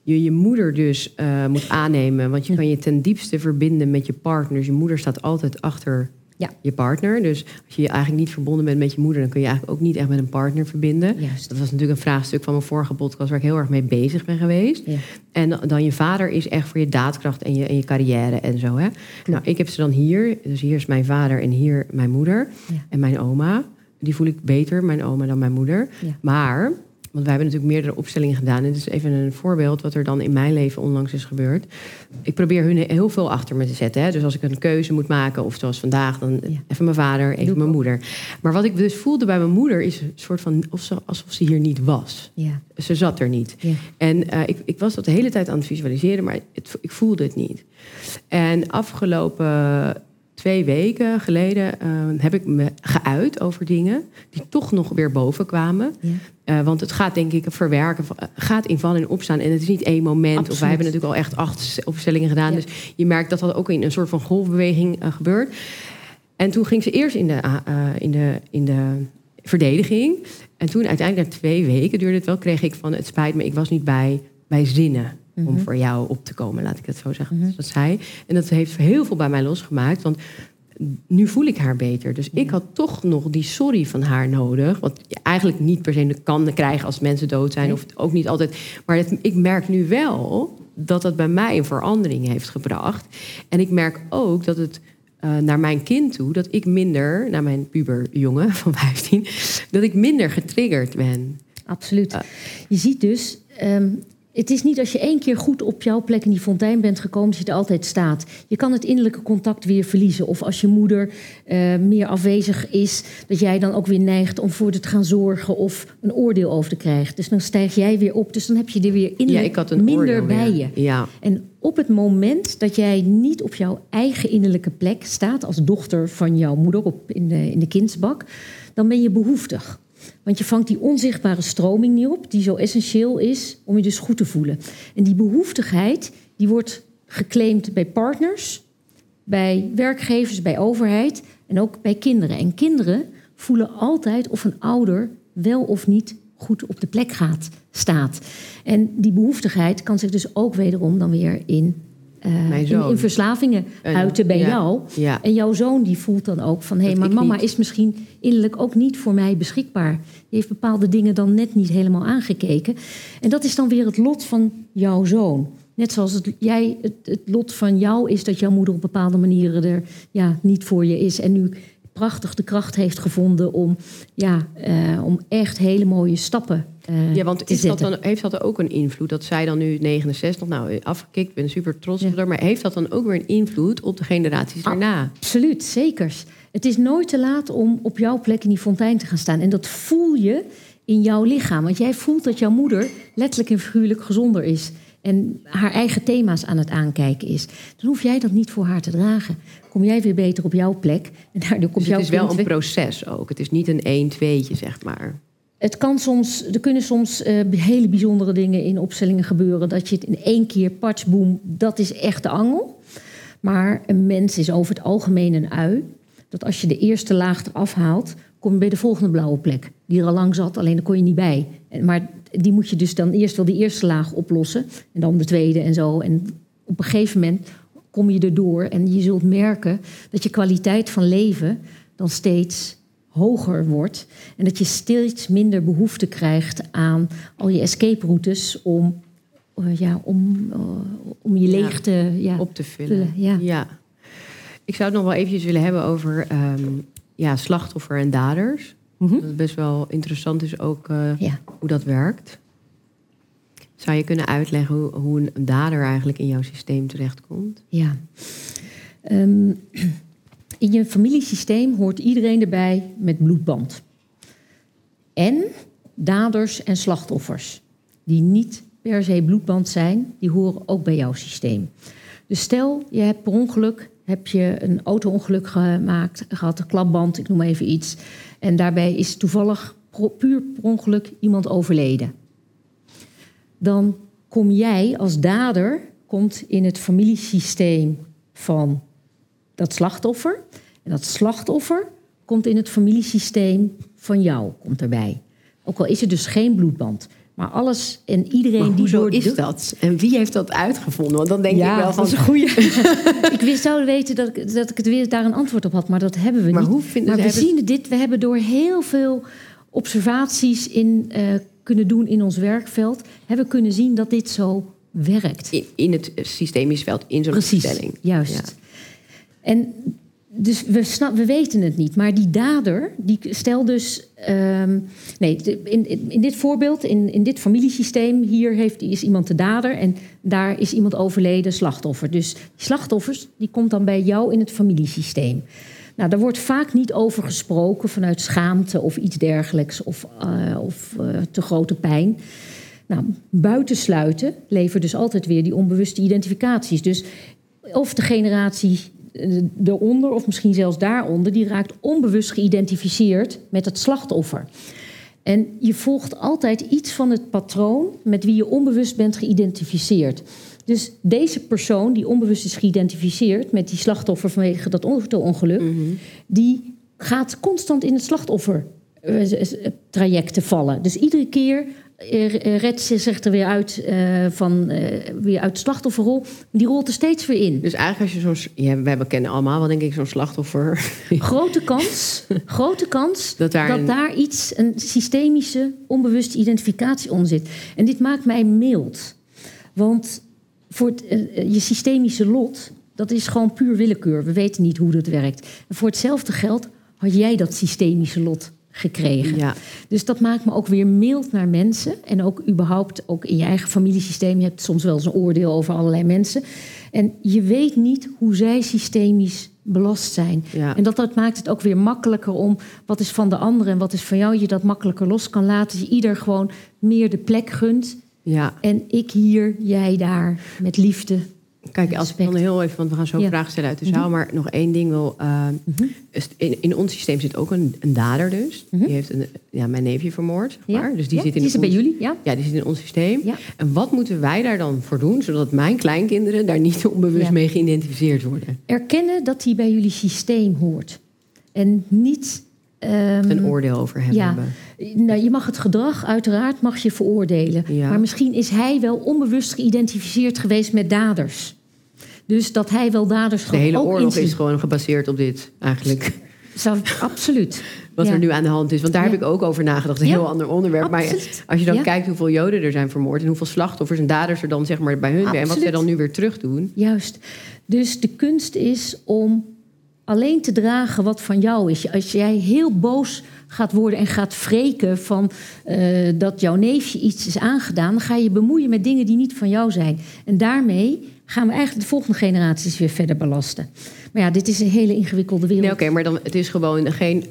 je je moeder dus uh, moet aannemen. Want je kan je ten diepste verbinden met je partner. Dus je moeder staat altijd achter Ja. je partner. Dus als je eigenlijk niet verbonden bent met je moeder, dan kun je eigenlijk ook niet echt met een partner verbinden. Juist. Dat was natuurlijk een vraagstuk van mijn vorige podcast waar ik heel erg mee bezig ben geweest. Ja. En dan je vader is echt voor je daadkracht en je, en je carrière en zo. Hè? Nou, ik heb ze dan hier. Dus hier is mijn vader en hier mijn moeder Ja. en mijn oma. Die voel ik beter, mijn oma, dan mijn moeder. Maar, want wij hebben natuurlijk meerdere opstellingen gedaan. En dit is even een voorbeeld wat er dan in mijn leven onlangs is gebeurd. Ik probeer hun heel veel achter me te zetten. Hè? Dus als ik een keuze moet maken, of zoals vandaag, dan Ja. even mijn vader, even mijn moeder. Maar wat ik dus voelde bij mijn moeder is een soort van alsof ze hier niet was. Ja. Ze zat er niet. Ja. En eh, ik, ik was dat de hele tijd aan het visualiseren, maar het, ik voelde het niet. En afgelopen twee weken geleden eh, heb ik me geuit over dingen die toch nog weer boven kwamen. Ja. Eh, want het gaat denk ik verwerken, eh, gaat invallen en opstaan. En het is niet één moment. Of Absoluut. wij hebben natuurlijk al echt acht opstellingen gedaan. Ja. Dus je merkt dat dat ook in een soort van golfbeweging gebeurt. En toen ging ze eerst in de, eh, in de, in de verdediging. En toen uiteindelijk na twee weken duurde het wel, kreeg ik van het spijt me, ik was niet bij, bij zinnen om Mhm. voor jou op te komen, laat ik het zo zeggen. Mhm. Dat zei. En dat heeft heel veel bij mij losgemaakt. Want nu voel ik haar beter. Dus ik had toch nog die sorry van haar nodig. Wat je eigenlijk niet per se kan krijgen als mensen dood zijn. Of ook niet altijd. Maar het- ik merk nu wel dat dat bij mij een verandering heeft gebracht. En ik merk ook dat het eh, naar mijn kind toe, dat ik minder, naar mijn puberjongen van 15, dat ik minder getriggerd ben. Absoluut. Ja. Je ziet dus, ehm, het is niet als je één keer goed op jouw plek in die fontein bent gekomen, dat je er altijd staat. Je kan het innerlijke contact weer verliezen. Of als je moeder eh, meer afwezig is, dat jij dan ook weer neigt om voor te gaan zorgen of een oordeel over te krijgen. Dus dan stijg jij weer op. Dus dan heb je er weer Ja, innerlijk ik had een minder bij weer. je. Ja, En op het moment dat jij niet op jouw eigen innerlijke plek staat, als dochter van jouw moeder op, in, de, in de kindsbak, dan ben je behoeftig. Want je vangt die onzichtbare stroming niet op, die zo essentieel is om je dus goed te voelen. En die behoeftigheid, die wordt geclaimd bij partners, bij werkgevers, bij overheid en ook bij kinderen. En kinderen voelen altijd of een ouder wel of niet goed op de plek gaat, staat. En die behoeftigheid kan zich dus ook wederom dan weer in, eh, in, verslavingen En- uiten bij ja, jou. ja. En jouw zoon die voelt dan ook van... hé, Dat maar mama niet. is misschien innerlijk ook niet voor mij beschikbaar. Die heeft bepaalde dingen dan net niet helemaal aangekeken. En dat is dan weer het lot van jouw zoon. Net zoals het, jij, het, het lot van jou is dat jouw moeder op bepaalde manieren er ja, niet voor je is. En nu prachtig de kracht heeft gevonden om, ja, eh, om echt hele mooie stappen eh, Ja, want is dat dan, heeft dat ook een invloed? Dat zij dan nu 69, nou afgekikt, ik ben super trots Ja. op haar. Maar heeft dat dan ook weer een invloed op de generaties Ah. daarna? Absoluut, zeker. Het is nooit te laat om op jouw plek in die fontein te gaan staan. En dat voel je in jouw lichaam. Want jij voelt dat jouw moeder letterlijk en figuurlijk gezonder is. En haar eigen thema's aan het aankijken is. Dan hoef jij dat niet voor haar te dragen. Kom jij weer beter op jouw plek. En daardoor komt Dus jouw het is wel een proces ook. Het is niet een 1 2'tje, zeg maar. Het kan soms, er kunnen soms eh, hele bijzondere dingen in opstellingen gebeuren. Dat je het in één keer, patch, boom, dat is echt de angel. Maar een mens is over het algemeen een ui. Dat als je de eerste laag eraf haalt, kom je bij de volgende blauwe plek. Die er al lang zat, alleen daar kon je niet bij. Maar die moet je dus dan eerst wel die eerste laag oplossen. En dan de tweede en zo. En op een gegeven moment kom je erdoor. En je zult merken dat je kwaliteit van leven dan steeds hoger wordt. En dat je steeds minder behoefte krijgt aan al je escape routes om, eh, ja, om, eh, om je leegte ja, Op te vullen. vullen. Ja. Ik zou het nog wel eventjes willen hebben over ehm, ja, slachtoffer en daders. Mhm. Dat het best wel interessant is ook eh, Ja. hoe dat werkt. Zou je kunnen uitleggen hoe, hoe een dader eigenlijk in jouw systeem terechtkomt? Ja. Ehm, in je familiesysteem hoort iedereen erbij met bloedband. En daders en slachtoffers. Die niet per se bloedband zijn, die horen ook bij jouw systeem. Dus stel, je hebt per ongeluk heb je een auto-ongeluk gemaakt, gehad, een klapband, ik noem even iets. En daarbij is toevallig puur per ongeluk iemand overleden dan kom jij als dader komt in het familiesysteem van dat slachtoffer. En dat slachtoffer komt in het familiesysteem van jou, komt erbij. Ook al is er dus geen bloedband. Maar alles en iedereen die hoezo door is dat? En wie heeft dat uitgevonden? Want dan denk ik wel van... dat is een goeie. ik wist zou weten dat ik, dat ik het weer daar een antwoord op had, maar dat hebben we Maar niet. hoe vinden maar we hebben- zien dit. We hebben door heel veel observaties in eh, kunnen doen in ons werkveld, hebben we kunnen zien dat dit zo werkt. In, in het systemisch veld, in zo'n Precies, juist. Ja. En dus we, snap, we weten het niet. Maar die dader, die stel dus... ehm, nee, in, in, dit voorbeeld, in, in dit familiesysteem... hier heeft, is iemand de dader en daar is iemand overleden slachtoffer. Dus slachtoffers, die komt dan bij jou in het familiesysteem. Nou, daar wordt vaak niet over gesproken vanuit schaamte of iets dergelijks... of, eh, of eh, te grote pijn. Nou, buitensluiten levert dus altijd weer die onbewuste identificaties. Dus of de generatie eronder, of misschien zelfs daaronder, die raakt onbewust geïdentificeerd met het slachtoffer. En je volgt altijd iets van het patroon met wie je onbewust bent geïdentificeerd. Dus deze persoon die onbewust is geïdentificeerd met die slachtoffer vanwege dat auto-ongeluk, die gaat constant in het slachtoffer eh, traject te vallen. Dus iedere keer redt ze zich er weer uit, eh, van, eh, weer uit de slachtofferrol. Die rolt er steeds weer in. Dus eigenlijk als je zo'n... Ja, we kennen allemaal wel denk ik zo'n slachtoffer. Grote kans, grote kans Dat daar dat een- daar iets, een systemische, onbewuste identificatie onder zit. En dit maakt mij mild. Want voor het, eh, eh, je systemische lot, dat is gewoon puur willekeur. We weten niet hoe dat werkt. En voor hetzelfde geld had jij dat systemische lot gekregen. Ja. Dus dat maakt me ook weer mild naar mensen. En ook überhaupt, ook in je eigen familiesysteem. Je hebt soms wel eens een oordeel over allerlei mensen. En je weet niet hoe zij systemisch belast zijn. Ja. En dat, dat maakt het ook weer makkelijker om wat is van de ander en wat is van jou. Je dat makkelijker los kan laten. Je ieder gewoon meer de plek gunt. ja. En ik hier, jij daar, met liefde. Kijk, als ik dan heel even, want we gaan zo Ja. Mhm. vragen stellen uit de zaal, maar nog één ding wil. eh, is- in, in ons systeem zit ook een, een dader dus. Die heeft een, ja, mijn neefje vermoord. zeg Mhm. Ja? Maar. Dus die Ja, zit in die zit bij jullie, ja? Ja, die zit in ons systeem. En wat moeten wij daar dan voor doen, zodat mijn kleinkinderen daar niet onbewust mee geïdentificeerd worden? Erkennen dat hij bij jullie systeem hoort. En niet... ehm, Een oordeel over hem ja. hebben. Nou, je mag het gedrag uiteraard mag je veroordelen. Ja. Maar misschien is hij wel onbewust geïdentificeerd geweest met daders. Dus dat hij wel daders De hele oorlog is gewoon gebaseerd op dit, eigenlijk. Zou, absoluut. Wat Ja. er nu aan de hand is. Want daar heb ik ook over nagedacht. Een heel ander onderwerp. Maar absoluut. als je dan kijkt hoeveel Joden er zijn vermoord... en hoeveel slachtoffers en daders er dan zeg maar bij hun zijn... en wat zij dan nu weer terug doen. Juist. Dus de kunst is om alleen te dragen wat van jou is. Als jij heel boos gaat worden en gaat wreken van eh, dat jouw neefje iets is aangedaan, dan ga je je bemoeien met dingen die niet van jou zijn. En daarmee gaan we eigenlijk de volgende generaties weer verder belasten. Maar ja, dit is een hele ingewikkelde wereld. Nee, oké, maar dan, het is gewoon geen,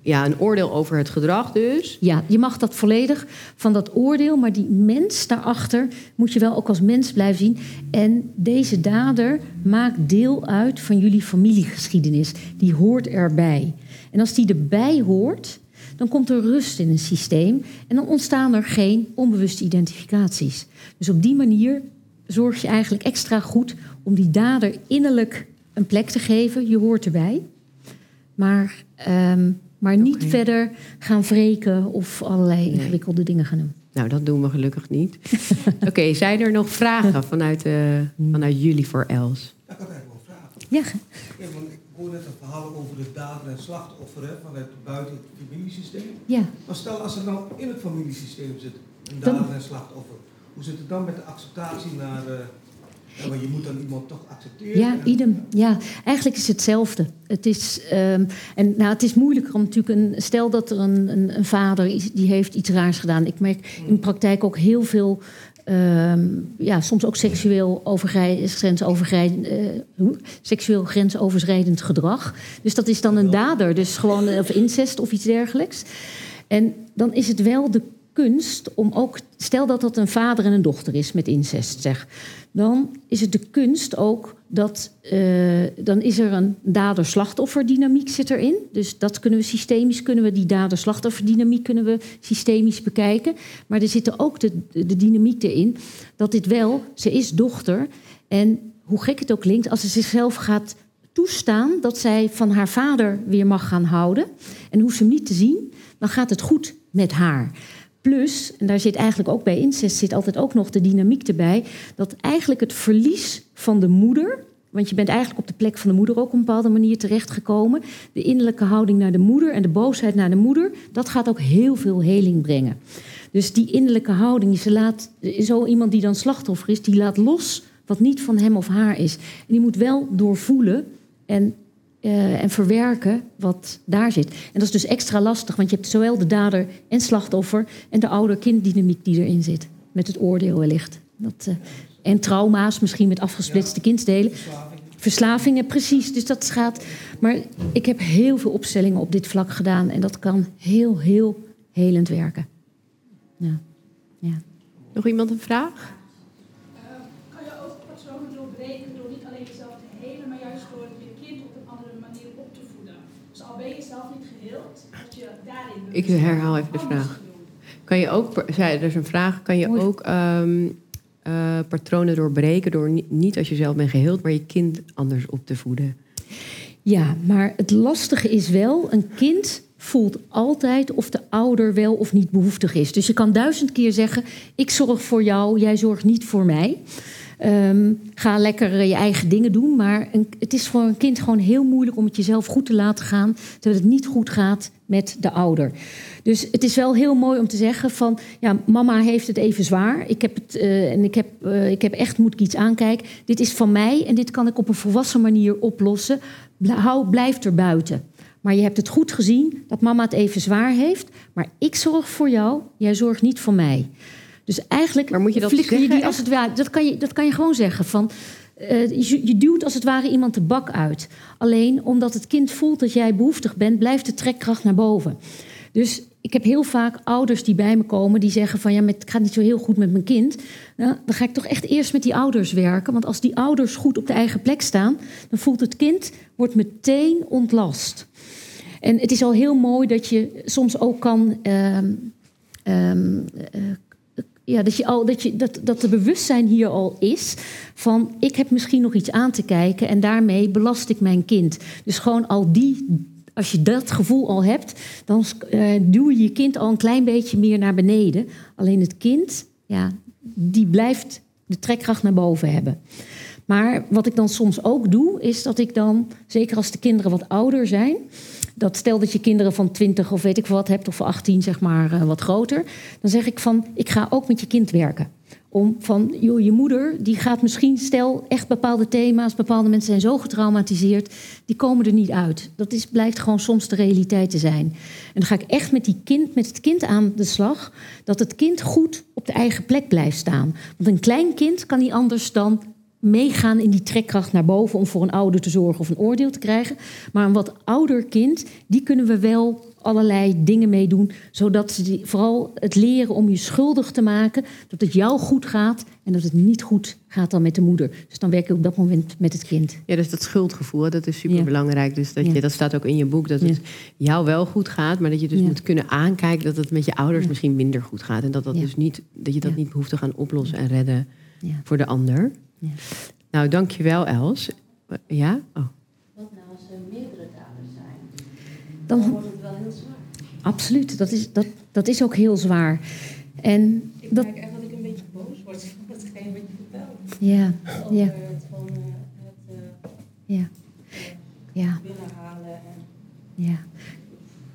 ja, een oordeel over het gedrag dus. Ja, je mag dat volledig van dat oordeel, maar die mens daarachter moet je wel ook als mens blijven zien. En deze dader maakt deel uit van jullie familiegeschiedenis. Die hoort erbij. En als die erbij hoort, dan komt er rust in een systeem en dan ontstaan er geen onbewuste identificaties. Dus op die manier zorg je eigenlijk extra goed om die dader innerlijk een plek te geven. Je hoort erbij. Maar, ehm, maar niet verder gaan wreken of allerlei ingewikkelde dingen gaan doen. Nou, dat doen we gelukkig niet. Oké, zijn er nog vragen vanuit, eh, vanuit jullie voor Els? Ja, ik had eigenlijk wel. Ja, Ja, want ik hoor net een verhaal over de dader en slachtoffer hè, vanuit buiten het familiesysteem. ja. Maar stel als er nou in het familiesysteem zit, een Dan- dader en slachtoffer. Hoe zit het dan met de acceptatie naar... eh ja, want je moet dan iemand toch accepteren. Ja, idem. Ja, eigenlijk is het hetzelfde. Het is, ehm, en nou, het is moeilijker om natuurlijk een. Stel dat er een, een, een vader is die heeft iets raars gedaan. Ik merk in de praktijk ook heel veel. ehm, ja, soms ook seksueel, overgrij- eh, seksueel grensoverschrijdend gedrag. Dus dat is dan een dader, dus gewoon of incest of iets dergelijks. En dan is het wel de kunst om ook, stel dat dat een vader en een dochter is met incest, zeg, dan is het de kunst ook dat, eh, dan is er een dader-slachtofferdynamiek zit erin. Dus dat kunnen we systemisch, kunnen we die dader-slachtofferdynamiek kunnen we systemisch bekijken. Maar er zit ook de, de dynamiek dat dit wel, ze is dochter en hoe gek het ook klinkt, als ze zichzelf gaat toestaan dat zij van haar vader weer mag gaan houden en hoeft ze hem niet te zien, dan gaat het goed met haar. Plus, en daar zit eigenlijk ook bij incest, zit altijd ook nog de dynamiek erbij, dat eigenlijk het verlies van de moeder, want je bent eigenlijk op de plek van de moeder ook op een bepaalde manier terechtgekomen, de innerlijke houding naar de moeder en de boosheid naar de moeder, dat gaat ook heel veel heling brengen. Dus die innerlijke houding, laat, zo iemand die dan slachtoffer is, die laat los wat niet van hem of haar is. En die moet wel doorvoelen en, uh, en verwerken wat daar zit. En dat is dus extra lastig, want je hebt zowel de dader en slachtoffer en de ouder-kinddynamiek die erin zit. Met het oordeel wellicht. Dat, uh, en trauma's, misschien met afgesplitste ja. kindsdelen. Verslavingen. Verslavingen, precies. Dus dat gaat. Maar ik heb heel veel opstellingen op dit vlak gedaan. En dat kan heel, heel helend werken. Ja. ja. Nog iemand een vraag? Ik herhaal even de vraag. Kan je ook, zei, er is een vraag, kan je ook um, uh, patronen doorbreken door niet, als je zelf bent geheeld, maar je kind anders op te voeden? Ja, maar het lastige is wel, een kind voelt altijd of de ouder wel of niet behoeftig is. Dus je kan duizend keer zeggen: ik zorg voor jou, jij zorgt niet voor mij. Um, ga lekker eh, je eigen dingen doen. Maar een, het is voor een kind gewoon heel moeilijk om het jezelf goed te laten gaan. Terwijl het niet goed gaat met de ouder. Dus het is wel heel mooi om te zeggen van... ja, mama heeft het even zwaar. Ik heb, het, uh, en ik heb, uh, ik heb echt, moet ik iets aankijken. Dit is van mij en dit kan ik op een volwassen manier oplossen. Hou, blijf er buiten. Maar je hebt het goed gezien dat mama het even zwaar heeft. Maar ik zorg voor jou, jij zorgt niet voor mij. Dus eigenlijk maar moet je dat zeggen, je die als het ware. Dat kan je, dat kan je gewoon zeggen. Van, uh, je, duwt als het ware iemand de bak uit. Alleen omdat het kind voelt dat jij behoeftig bent, blijft de trekkracht naar boven. Dus ik heb heel vaak ouders die bij me komen die zeggen van ja, het gaat niet zo heel goed met mijn kind. Nou, dan ga ik toch echt eerst met die ouders werken. Want als die ouders goed op de eigen plek staan, dan voelt het kind wordt meteen ontlast. En het is al heel mooi dat je soms ook kan. Uh, uh, ja, dat, je al, dat, je, dat, dat de bewustzijn hier al is van ik heb misschien nog iets aan te kijken en daarmee belast ik mijn kind. Dus gewoon al die, als je dat gevoel al hebt, dan uh, duw je je kind al een klein beetje meer naar beneden. Alleen het kind, ja, die blijft de trekkracht naar boven hebben. Maar wat ik dan soms ook doe, is dat ik dan, zeker als de kinderen wat ouder zijn, dat stel dat je kinderen van 20 of weet ik wat hebt, of van 18 zeg maar uh, wat groter, dan zeg ik van ik ga ook met je kind werken. Om van, joh, je moeder, die gaat misschien, stel echt bepaalde thema's, bepaalde mensen zijn zo getraumatiseerd, die komen er niet uit. Dat is, blijkt gewoon soms de realiteit te zijn. En dan ga ik echt met, die kind, met het kind aan de slag, dat het kind goed op de eigen plek blijft staan. Want een klein kind kan niet anders dan meegaan in die trekkracht naar boven om voor een ouder te zorgen of een oordeel te krijgen. Maar een wat ouder kind, die kunnen we wel allerlei dingen mee doen, zodat ze die, vooral het leren om je schuldig te maken, dat het jou goed gaat en dat het niet goed gaat dan met de moeder. Dus dan werk je op dat moment met het kind. Ja, dus dat schuldgevoel, dat is super belangrijk. Dus dat, je, dat staat ook in je boek, dat het jou wel goed gaat, maar dat je dus moet kunnen aankijken dat het met je ouders misschien minder goed gaat. En dat, dat, dus niet, dat je dat niet behoeft te gaan oplossen en redden voor de ander. Ja. Nou, dankjewel Els. Ja? Oh. Wat nou als er meerdere daders zijn? Dan, Dan wordt het wel heel zwaar. Absoluut, dat is, dat, dat is ook heel zwaar. En ik dat, merk echt dat ik een beetje boos word van hetgeen wat je vertelt. Ja, Over ja, het van uh, het uh, ja, ja, binnenhalen. En ja.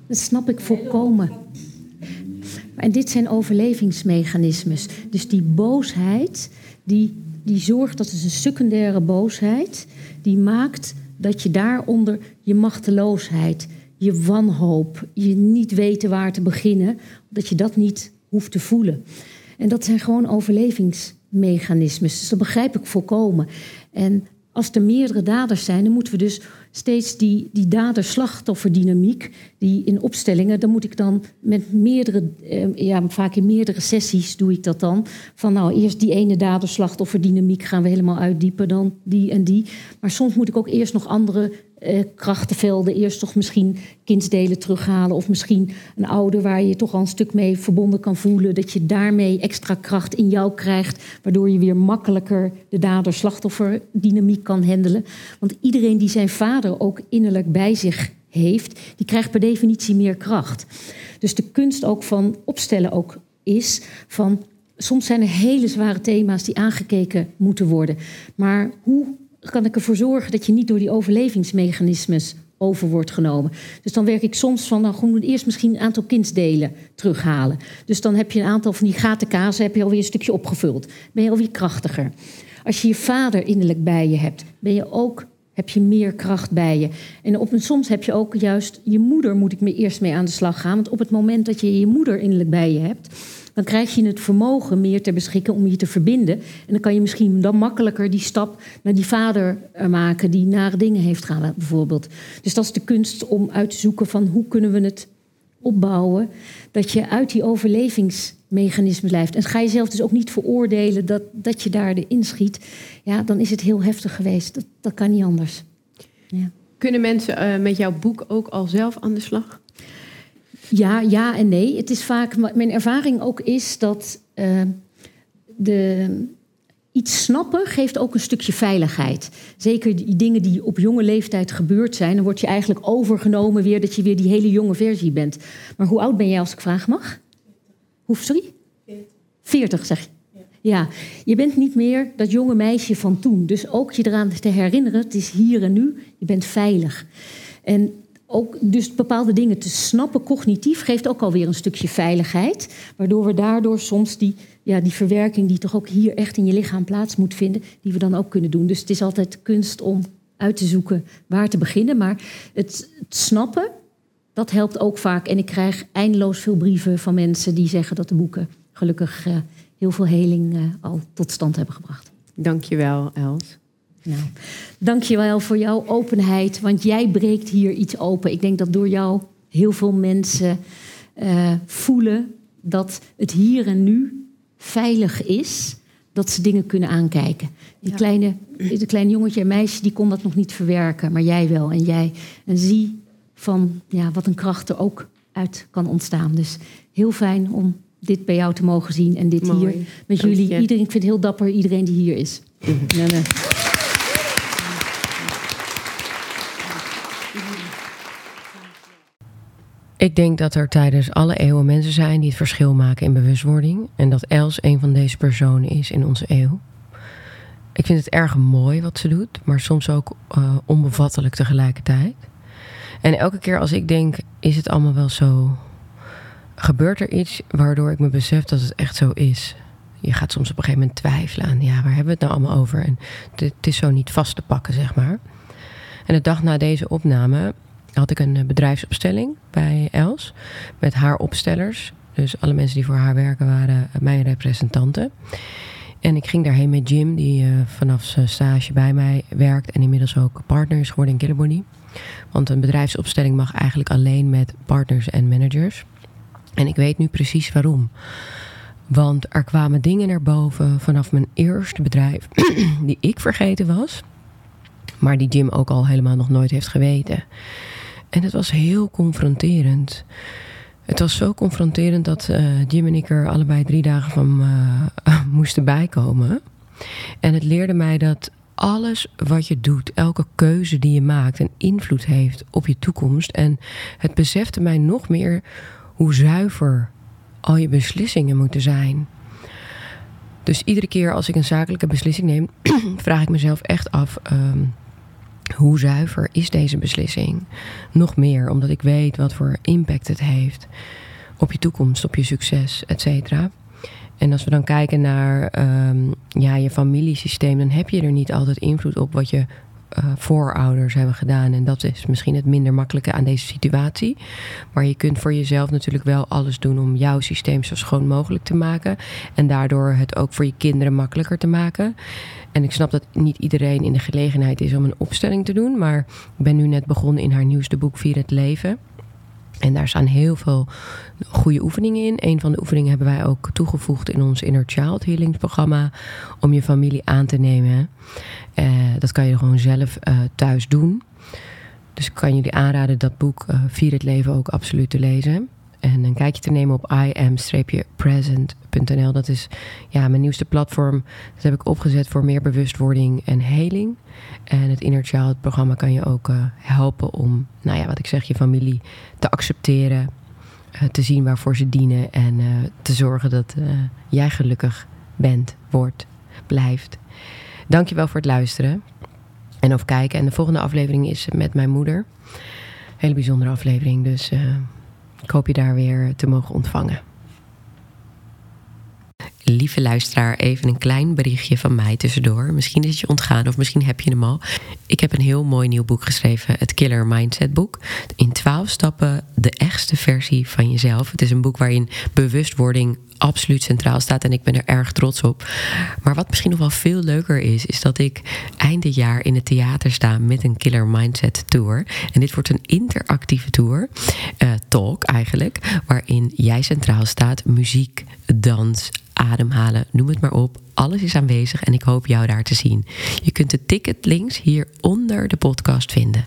Dat snap ik volkomen. En dit zijn overlevingsmechanismes. Dus die boosheid, die, die zorgt, dat is een secundaire boosheid, die maakt dat je daaronder je machteloosheid, je wanhoop, je niet weten waar te beginnen, dat je dat niet hoeft te voelen. En dat zijn gewoon overlevingsmechanismes. Dus dat begrijp ik volkomen. En als er meerdere daders zijn, dan moeten we dus steeds die, die dader-slachtofferdynamiek, die in opstellingen, dan moet ik dan met meerdere, eh, ja, vaak in meerdere sessies doe ik dat dan. Van nou, eerst die ene dader-slachtofferdynamiek gaan we helemaal uitdiepen, dan die en die. Maar soms moet ik ook eerst nog andere eh, krachtenvelden, eerst toch misschien kindsdelen terughalen. Of misschien een ouder waar je je toch al een stuk mee verbonden kan voelen. Dat je daarmee extra kracht in jou krijgt, waardoor je weer makkelijker de dader-slachtofferdynamiek kan handelen. Want iedereen die zijn vader ook innerlijk bij zich heeft, die krijgt per definitie meer kracht. Dus de kunst ook van opstellen ook is van soms zijn er hele zware thema's die aangekeken moeten worden. Maar hoe kan ik ervoor zorgen dat je niet door die overlevingsmechanismes over wordt genomen? Dus dan werk ik soms van, nou goed, eerst misschien een aantal kindsdelen terughalen. Dus dan heb je een aantal van die gaten kazen, heb je alweer een stukje opgevuld. Ben je alweer krachtiger. Als je je vader innerlijk bij je hebt, ben je ook heb je meer kracht bij je. En op soms heb je ook juist je moeder, moet ik me eerst mee aan de slag gaan. Want op het moment dat je je moeder innerlijk bij je hebt, dan krijg je het vermogen meer ter beschikking om je te verbinden. En dan kan je misschien dan makkelijker die stap naar die vader eh, maken die nare dingen heeft gedaan, bijvoorbeeld. Dus dat is de kunst om uit te zoeken van hoe kunnen we het opbouwen, dat je uit die overlevingsmechanismen blijft. En ga je zelf dus ook niet veroordelen dat, dat je daar erin schiet. Ja, dan is het heel heftig geweest. Dat, kan niet anders. Ja. Kunnen mensen uh, met jouw boek ook al zelf aan de slag? Ja, ja en nee. Het is vaak, mijn ervaring ook is dat uh, de, iets snappen geeft ook een stukje veiligheid. Zeker die dingen die op jonge leeftijd gebeurd zijn, dan word je eigenlijk overgenomen weer dat je weer die hele jonge versie bent. Maar hoe oud ben jij als ik vragen mag? Hoe, sorry? 40 zeg je. Ja, je bent niet meer dat jonge meisje van toen. Dus ook je eraan te herinneren, het is hier en nu, je bent veilig. En ook dus bepaalde dingen te snappen cognitief geeft ook alweer een stukje veiligheid. Waardoor we daardoor soms die, ja, die verwerking die toch ook hier echt in je lichaam plaats moet vinden, die we dan ook kunnen doen. Dus het is altijd kunst om uit te zoeken waar te beginnen. Maar het, snappen, dat helpt ook vaak. En ik krijg eindeloos veel brieven van mensen die zeggen dat de boeken gelukkig uh, heel veel heling uh, al tot stand hebben gebracht. Dankjewel, Els. Nou, dankjewel voor jouw openheid, want jij breekt hier iets open. Ik denk dat door jou heel veel mensen uh, voelen dat het hier en nu veilig is, dat ze dingen kunnen aankijken. Die ja. kleine, de kleine jongetje en meisje die kon dat nog niet verwerken, maar jij wel en jij. En zie van ja, wat een kracht er ook uit kan ontstaan. Dus heel fijn om dit bij jou te mogen zien en dit Mooi. hier met jullie. Iedereen, ik vind het heel dapper, iedereen die hier is. Mm -hmm. ja, nee. Ik denk dat er tijdens alle eeuwen mensen zijn die het verschil maken in bewustwording. En dat Els een van deze personen is in onze eeuw. Ik vind het erg mooi wat ze doet, maar soms ook uh, onbevattelijk tegelijkertijd. En elke keer als ik denk, is het allemaal wel zo? Gebeurt er iets waardoor ik me besef dat het echt zo is? Je gaat soms op een gegeven moment twijfelen aan, ja, waar hebben we het nou allemaal over? En het is zo niet vast te pakken, zeg maar. En de dag na deze opname had ik een bedrijfsopstelling bij Els. Met haar opstellers. Dus alle mensen die voor haar werken waren mijn representanten. En ik ging daarheen met Jim, die uh, vanaf zijn stage bij mij werkt. En inmiddels ook partner is geworden in Killerbody. Want een bedrijfsopstelling mag eigenlijk alleen met partners en managers. En ik weet nu precies waarom. Want er kwamen dingen naar boven vanaf mijn eerste bedrijf die ik vergeten was. Maar die Jim ook al helemaal nog nooit heeft geweten. En het was heel confronterend. Het was zo confronterend dat uh, Jim en ik er allebei drie dagen van uh, moesten bijkomen. En het leerde mij dat alles wat je doet, elke keuze die je maakt, een invloed heeft op je toekomst. En het besefte mij nog meer hoe zuiver al je beslissingen moeten zijn. Dus iedere keer als ik een zakelijke beslissing neem, vraag ik mezelf echt af. Um, hoe zuiver is deze beslissing? Nog meer, omdat ik weet wat voor impact het heeft op je toekomst, op je succes, et cetera. En als we dan kijken naar um, ja, je familiesysteem, dan heb je er niet altijd invloed op wat je uh, voorouders hebben gedaan. En dat is misschien het minder makkelijke aan deze situatie. Maar je kunt voor jezelf natuurlijk wel alles doen om jouw systeem zo schoon mogelijk te maken. En daardoor het ook voor je kinderen makkelijker te maken. En ik snap dat niet iedereen in de gelegenheid is om een opstelling te doen. Maar ik ben nu net begonnen in haar nieuwste boek Vier het Leven. En daar staan heel veel goede oefeningen in. Een van de oefeningen hebben wij ook toegevoegd in ons Inner Child Healings programma. Om je familie aan te nemen. Uh, dat kan je gewoon zelf uh, thuis doen. Dus ik kan jullie aanraden dat boek uh, Vier het Leven ook absoluut te lezen. En een kijkje te nemen op Dat is ja, mijn nieuwste platform. Dat heb ik opgezet voor meer bewustwording en heling. En het Inner Child programma kan je ook uh, helpen om, nou ja, wat ik zeg, je familie te accepteren. eh, te zien waarvoor ze dienen en eh, te zorgen dat eh, jij gelukkig bent, wordt, blijft. Dankjewel voor het luisteren en of kijken. En de volgende aflevering is met mijn moeder. Hele bijzondere aflevering, dus eh, ik hoop je daar weer te mogen ontvangen. Lieve luisteraar, even een klein berichtje van mij tussendoor. Misschien is het je ontgaan of misschien heb je hem al. Ik heb een heel mooi nieuw boek geschreven, het Killer Mindset boek. In 12 stappen de echtste versie van jezelf. Het is een boek waarin bewustwording absoluut centraal staat en ik ben er erg trots op. Maar wat misschien nog wel veel leuker is, is dat ik eind dit jaar in het theater sta met een Killer Mindset Tour. En dit wordt een interactieve tour, eh, talk eigenlijk, waarin jij centraal staat, muziek, dans, ademhalen, noem het maar op. Alles is aanwezig en ik hoop jou daar te zien. Je kunt de ticketlinks hier onder de podcast vinden.